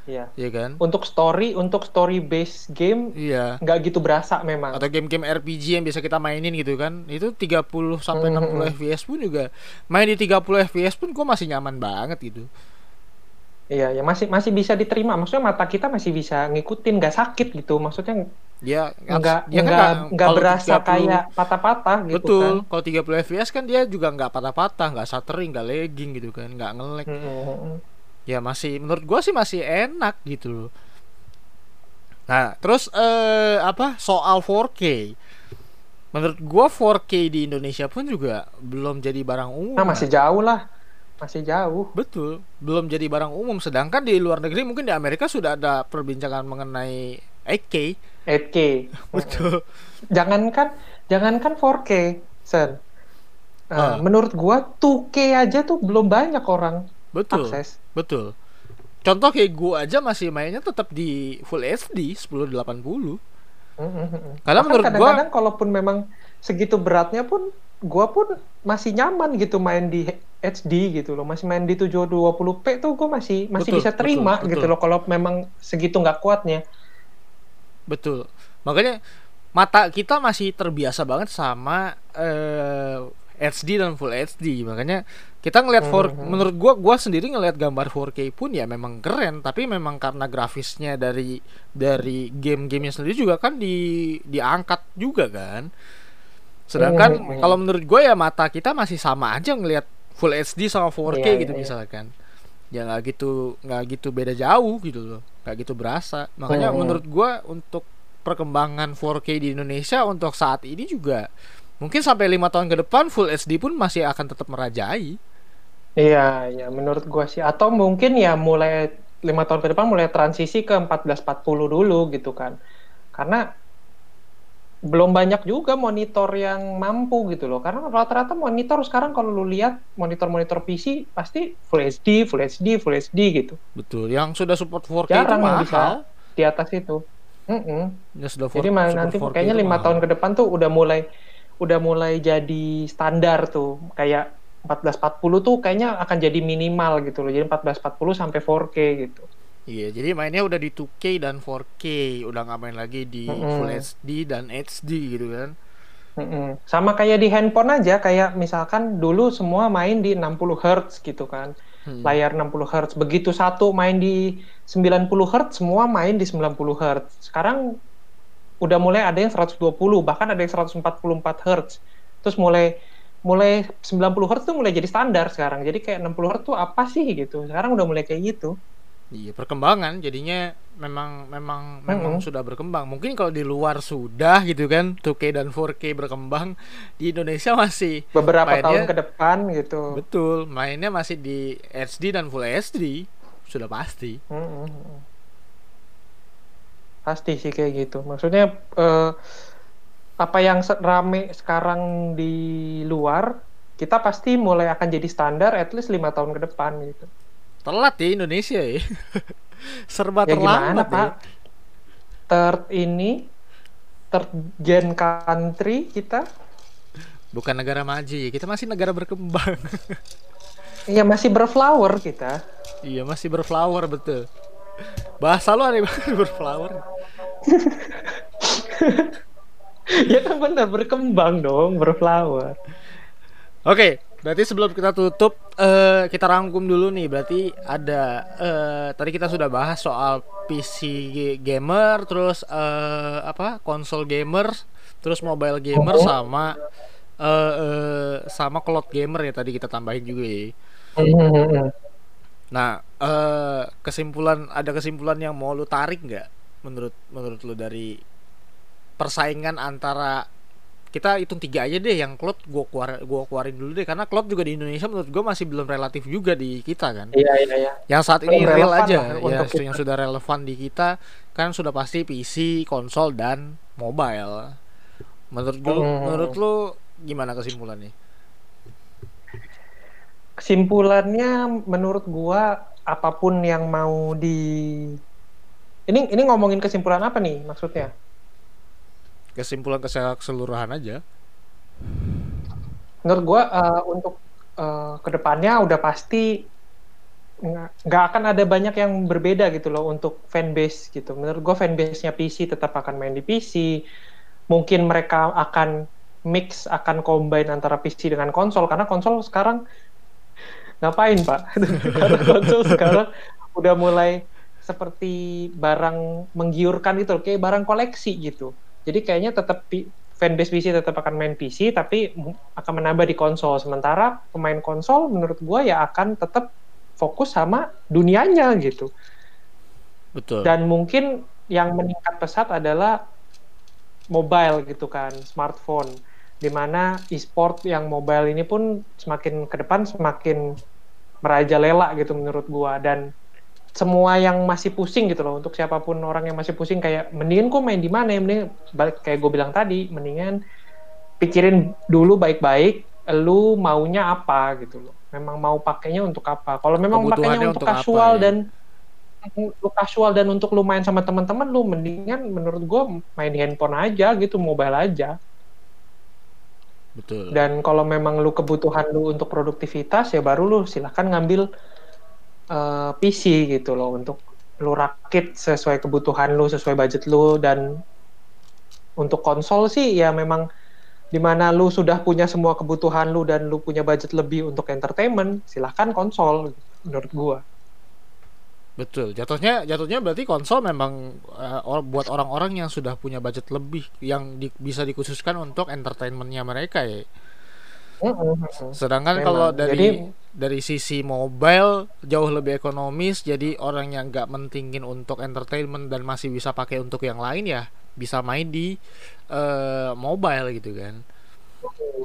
Iya. Iya kan? Untuk story, untuk story based game, iya. nggak gitu berasa memang. Atau game-game RPG yang bisa kita mainin gitu kan. Itu 30 sampai mm -hmm. 60 fps pun juga main di 30 fps pun gua masih nyaman banget gitu. Iya, ya masih masih bisa diterima. Maksudnya mata kita masih bisa ngikutin, nggak sakit gitu. Maksudnya ya nggak ya nggak kan, nggak berasa 30, kayak patah-patah gitu betul kan. kalau 30 fps kan dia juga nggak patah-patah nggak stuttering nggak lagging gitu kan nggak ngelek mm -hmm ya masih menurut gue sih masih enak gitu loh. Nah terus eh, apa soal 4K menurut gue 4K di Indonesia pun juga belum jadi barang umum. Nah masih jauh lah. Masih jauh. Betul belum jadi barang umum. Sedangkan di luar negeri mungkin di Amerika sudah ada perbincangan mengenai 8K 8K. betul. Jangankan jangankan 4K, Sen. Uh, Ah. Menurut gua 2K aja tuh belum banyak orang betul. akses. Betul contoh kayak gua aja masih mainnya tetap di full HD 1080 Mm-mm. Karena Bahkan menurut gua- kadang-kadang kalaupun memang segitu beratnya pun gua pun masih nyaman gitu main di HD gitu loh. Masih main di 720p tuh gua masih masih Betul, bisa terima betul, gitu betul. loh kalau memang segitu nggak kuatnya. Betul. Makanya mata kita masih terbiasa banget sama eh, HD dan Full HD. Makanya kita ngelihat Mhm. menurut gua gua sendiri ngelihat gambar 4K pun ya memang keren, tapi memang karena grafisnya dari dari game-gamenya sendiri juga kan di diangkat juga kan. Sedangkan Mhm. kalau menurut gue ya mata kita masih sama aja ngelihat Full HD sama 4K Iya, gitu iya. misalkan. Ya nggak gitu nggak gitu beda jauh gitu loh, nggak gitu berasa. Makanya Mhm. menurut gua untuk perkembangan 4K di Indonesia untuk saat ini juga mungkin sampai lima tahun ke depan Full HD pun masih akan tetap merajai. Iya, ya menurut gua sih. Atau mungkin ya mulai lima tahun ke depan mulai transisi ke 1440 dulu gitu kan. Karena belum banyak juga monitor yang mampu gitu loh. Karena rata-rata monitor sekarang kalau lu lihat monitor-monitor PC pasti Full HD, Full HD, Full HD gitu. Betul. Yang sudah support 4K Jarang itu yang mahal. bisa di atas itu. Yang sudah Jadi nanti 4K kayaknya lima tahun ke depan tuh udah mulai udah mulai jadi standar tuh kayak 1440 tuh kayaknya akan jadi minimal gitu loh. Jadi 1440 sampai 4K gitu. Iya, jadi mainnya udah di 2K dan 4K, udah nggak main lagi di Mm-mm. Full HD dan HD gitu kan. Mm-mm. Sama kayak di handphone aja, kayak misalkan dulu semua main di 60 Hz gitu kan, Hmm. layar 60 Hz. Begitu satu main di 90 Hz, semua main di 90 Hz. Sekarang udah mulai ada yang 120, bahkan ada yang 144 Hz. Terus mulai mulai 90 Hz tuh mulai jadi standar sekarang. Jadi kayak 60 Hz tuh apa sih gitu. Sekarang udah mulai kayak gitu. Iya, perkembangan jadinya memang memang memang Mm-mm. sudah berkembang. Mungkin kalau di luar sudah gitu kan, 2K dan 4K berkembang, di Indonesia masih Beberapa Mainnya- tahun ke depan gitu. betul, mainnya masih di HD dan Full HD. Sudah pasti. Mm-mm. Pasti sih kayak gitu. Maksudnya eh, apa yang rame sekarang di luar, kita pasti mulai akan jadi standar at least lima tahun ke depan gitu. Telat ya Indonesia ya. Serba Ya gimana terlambat ya. Pak? Third ini, third gen country kita, Bukan negara maju ya, kita masih negara berkembang. ya masih berflower kita. iya, masih berflower betul. Bahasa lu aneh banget berflower. ya kan benar berkembang dong, berflower. Oke, berarti sebelum kita tutup, eh, kita rangkum dulu nih. Berarti ada eh, tadi kita sudah bahas soal PC gamer, terus eh, apa konsol gamer, terus mobile gamer Oh. sama eh, eh, sama cloud gamer ya tadi kita tambahin juga ya. Mm-mm. Nah, eh, kesimpulan ada kesimpulan yang mau lu tarik nggak menurut menurut lu dari persaingan antara kita hitung tiga aja deh yang cloud gua keluar gua keluarin dulu deh karena cloud juga di Indonesia menurut gua masih belum relatif juga di kita kan. Iya iya iya. Yang saat ini Belum real aja lah ya untuk kita. yang sudah relevan di kita kan sudah pasti PC, konsol dan mobile. Menurut lu Hmm. menurut lu gimana kesimpulannya? kesimpulannya menurut gua apa pun yang mau di ini ini ngomongin kesimpulan apa nih maksudnya? Kesimpulan keseluruhan aja. menurut gua eh, untuk eh, ke depannya udah pasti nggak akan ada banyak yang berbeda gitu loh untuk fanbase gitu. Menurut gua fanbase-nya PC tetap akan main di PC mungkin mereka akan mix akan combine antara PC dengan konsol karena konsol sekarang ngapain pak? Karena konsol sekarang udah mulai seperti barang menggiurkan gitu loh, kayak barang koleksi gitu jadi kayaknya tetap fanbase PC tetap akan main PC tapi akan menambah di konsol sementara pemain konsol menurut gua ya akan tetap fokus sama dunianya gitu Betul. dan mungkin yang meningkat pesat adalah mobile gitu kan, smartphone. Di mana e-sport yang mobile ini pun semakin ke depan semakin merajalela gitu menurut gua dan semua yang masih pusing gitu loh. Untuk siapa pun orang yang masih pusing kayak mendingan kok main di mana ya? Mending balik kayak gue bilang tadi mendingan pikirin dulu baik-baik lu maunya apa gitu loh. Memang mau pakainya untuk apa? Kalau memang pakainya untuk, untuk kasual apa, ya? dan lu kasual dan untuk lu main sama teman-teman lu mendingan menurut gue main di handphone aja gitu mobile aja. Betul. Dan kalau memang lu kebutuhan lu untuk produktivitas ya baru lu silahkan ngambil uh, eh, PC gitu loh untuk lu rakit sesuai kebutuhan lu sesuai budget lu dan untuk konsol sih ya memang di mana lu sudah punya semua kebutuhan lu dan lu punya budget lebih untuk entertainment silahkan konsol menurut gua Betul, jatuhnya jatuhnya berarti konsol memang uh, buat orang-orang yang sudah punya budget lebih yang di, bisa dikhususkan untuk entertainmentnya mereka ya. Sedangkan kalau dari jadi, dari sisi mobile jauh lebih ekonomis, jadi orang yang nggak mentingin untuk entertainment dan masih bisa pakai untuk yang lain ya bisa main di uh, mobile gitu kan.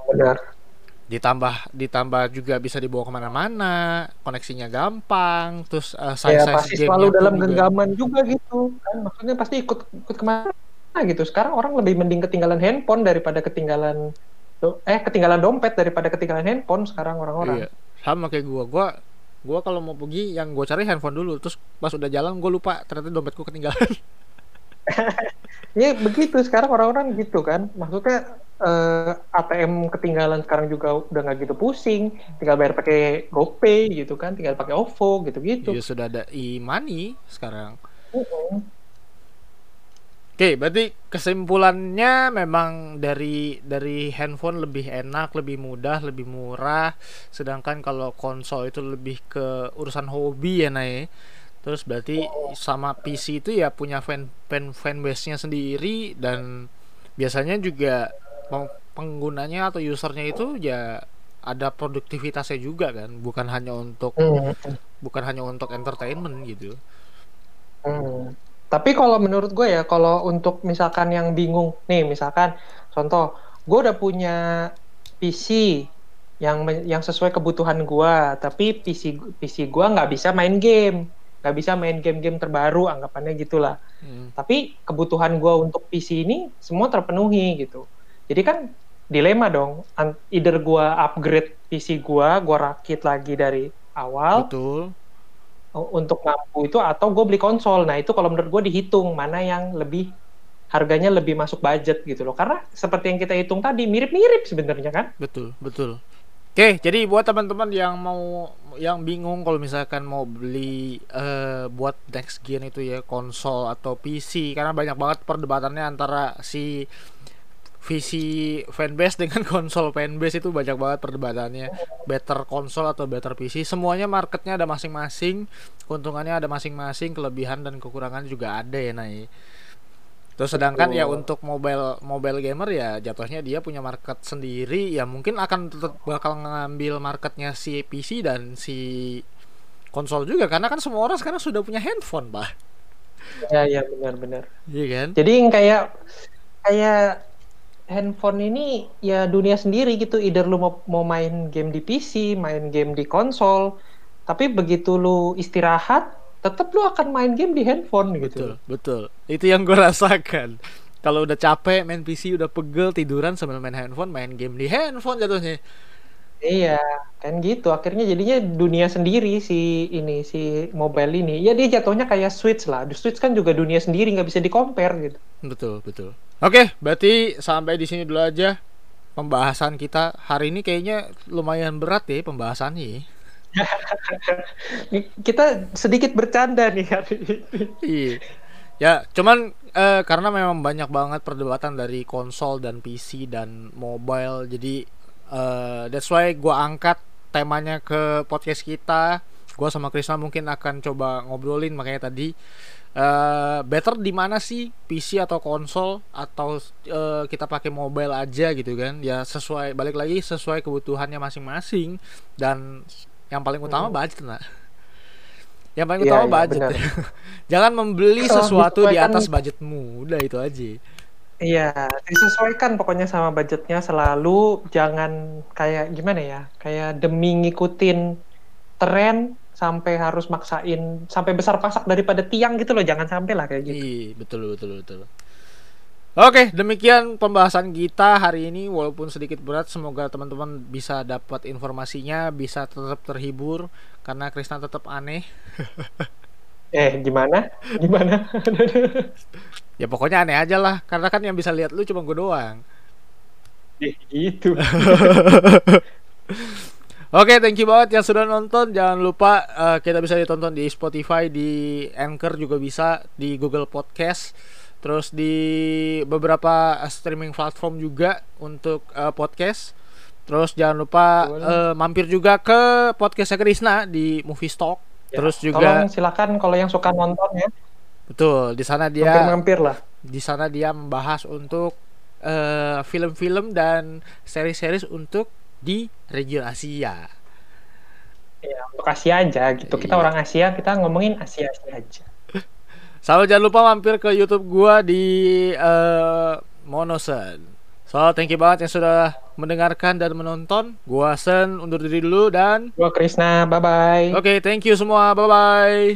Benar. Ditambah ditambah juga bisa dibawa ke mana-mana koneksinya gampang terus uh, size ya, pasti selalu dalam juga. genggaman juga gitu kan. Maksudnya pasti ikut ikut ke mana gitu. Sekarang orang lebih mending ketinggalan handphone daripada ketinggalan eh ketinggalan dompet daripada ketinggalan handphone sekarang orang-orang iya. sama kayak gua gua gua kalau mau pergi yang gua cari handphone dulu terus pas udah jalan gua lupa ternyata dompetku ketinggalan ya begitu sekarang orang-orang gitu kan maksudnya eh, ATM ketinggalan sekarang juga udah nggak gitu pusing, tinggal bayar pakai GoPay gitu kan, tinggal pakai OVO gitu-gitu. Iya sudah ada e-money sekarang. Uh -uh. Oke, berarti kesimpulannya memang dari dari handphone lebih enak, lebih mudah, lebih murah. Sedangkan kalau konsol itu lebih ke urusan hobi ya, Nay. Terus berarti sama PC itu ya punya fan fan fanbase-nya sendiri dan biasanya juga penggunanya atau usernya itu ya ada produktivitasnya juga kan bukan hanya untuk hmm. bukan hanya untuk entertainment gitu hmm. Tapi kalau menurut gue ya kalau untuk misalkan yang bingung nih misalkan contoh gue udah punya PC yang yang sesuai kebutuhan gue tapi PC PC gue nggak bisa main game nggak bisa main game-game terbaru anggapannya gitulah hmm. tapi kebutuhan gue untuk PC ini semua terpenuhi gitu jadi kan dilema dong, either gua upgrade PC gua, gua rakit lagi dari awal. Betul. Untuk mampu itu atau gue beli konsol. Nah, itu kalau menurut gue dihitung mana yang lebih harganya lebih masuk budget gitu loh. Karena seperti yang kita hitung tadi mirip-mirip sebenarnya kan? Betul, betul. Oke, jadi buat teman-teman yang mau yang bingung kalau misalkan mau beli uh, buat next gen itu ya konsol atau PC karena banyak banget perdebatannya antara si visi fanbase dengan konsol fanbase itu banyak banget perdebatannya better konsol atau better PC semuanya marketnya ada masing-masing keuntungannya ada masing-masing kelebihan dan kekurangan juga ada ya Nai Terus sedangkan ya untuk mobile mobile gamer ya jatuhnya dia punya market sendiri ya mungkin akan tetap bakal ngambil marketnya si PC dan si konsol juga karena kan semua orang sekarang sudah punya handphone pak. Ya ya benar-benar. Iya kan? Jadi kayak kayak handphone ini ya dunia sendiri gitu. Either lu mau, mau main game di PC, main game di konsol, tapi begitu lu istirahat, tetap lu akan main game di handphone gitu. Betul, betul. Itu yang gue rasakan. Kalau udah capek main PC, udah pegel tiduran sambil main handphone, main game di handphone jatuhnya. Iya, kan gitu. Akhirnya jadinya dunia sendiri si ini si mobile ini. Ya dia jatuhnya kayak Switch lah. The Switch kan juga dunia sendiri, nggak bisa di compare gitu. Betul, betul. Oke, berarti sampai di sini dulu aja pembahasan kita hari ini kayaknya lumayan berat ya pembahasannya. kita sedikit bercanda nih hari ini. Iya. Ya, cuman eh, karena memang banyak banget perdebatan dari konsol dan PC dan mobile, jadi uh, that's why gue angkat temanya ke podcast kita gue sama Krisna mungkin akan coba ngobrolin makanya tadi uh, better di mana sih? PC atau konsol? Atau uh, kita pakai mobile aja gitu kan? Ya sesuai balik lagi sesuai kebutuhannya masing-masing. Dan yang paling utama hmm. budget nah yang paling ya, utama ya, budget. jangan membeli sesuatu di atas budgetmu udah itu aja. Iya, disesuaikan pokoknya sama budgetnya selalu. Jangan kayak gimana ya, kayak demi ngikutin tren sampai harus maksain sampai besar pasak daripada tiang gitu loh jangan sampai lah kayak gitu Iya, betul betul betul. Oke, demikian pembahasan kita hari ini walaupun sedikit berat semoga teman-teman bisa dapat informasinya, bisa tetap terhibur karena Krisna tetap aneh. eh gimana gimana ya pokoknya aneh aja lah karena kan yang bisa lihat lu cuma gue doang. eh, gitu Oke, thank you banget yang sudah nonton. Jangan lupa uh, kita bisa ditonton di Spotify, di Anchor juga bisa, di Google Podcast, terus di beberapa streaming platform juga untuk uh, podcast. Terus jangan lupa uh, mampir juga ke podcastnya Krisna di Movie Stock. Ya, terus juga tolong silakan kalau yang suka nonton ya. Betul, di sana dia mampir-mampir lah. Di sana dia membahas untuk film-film uh, dan seri-series untuk di region Asia. Ya, untuk Asia aja gitu. Kita iya. orang Asia, kita ngomongin Asia-Asia aja. Sama jangan lupa mampir ke YouTube gua di uh, Monosen. So, thank you banget yang sudah mendengarkan dan menonton. Gua Sen undur diri dulu dan gua Krisna. Bye bye. Oke, okay, thank you semua. Bye bye.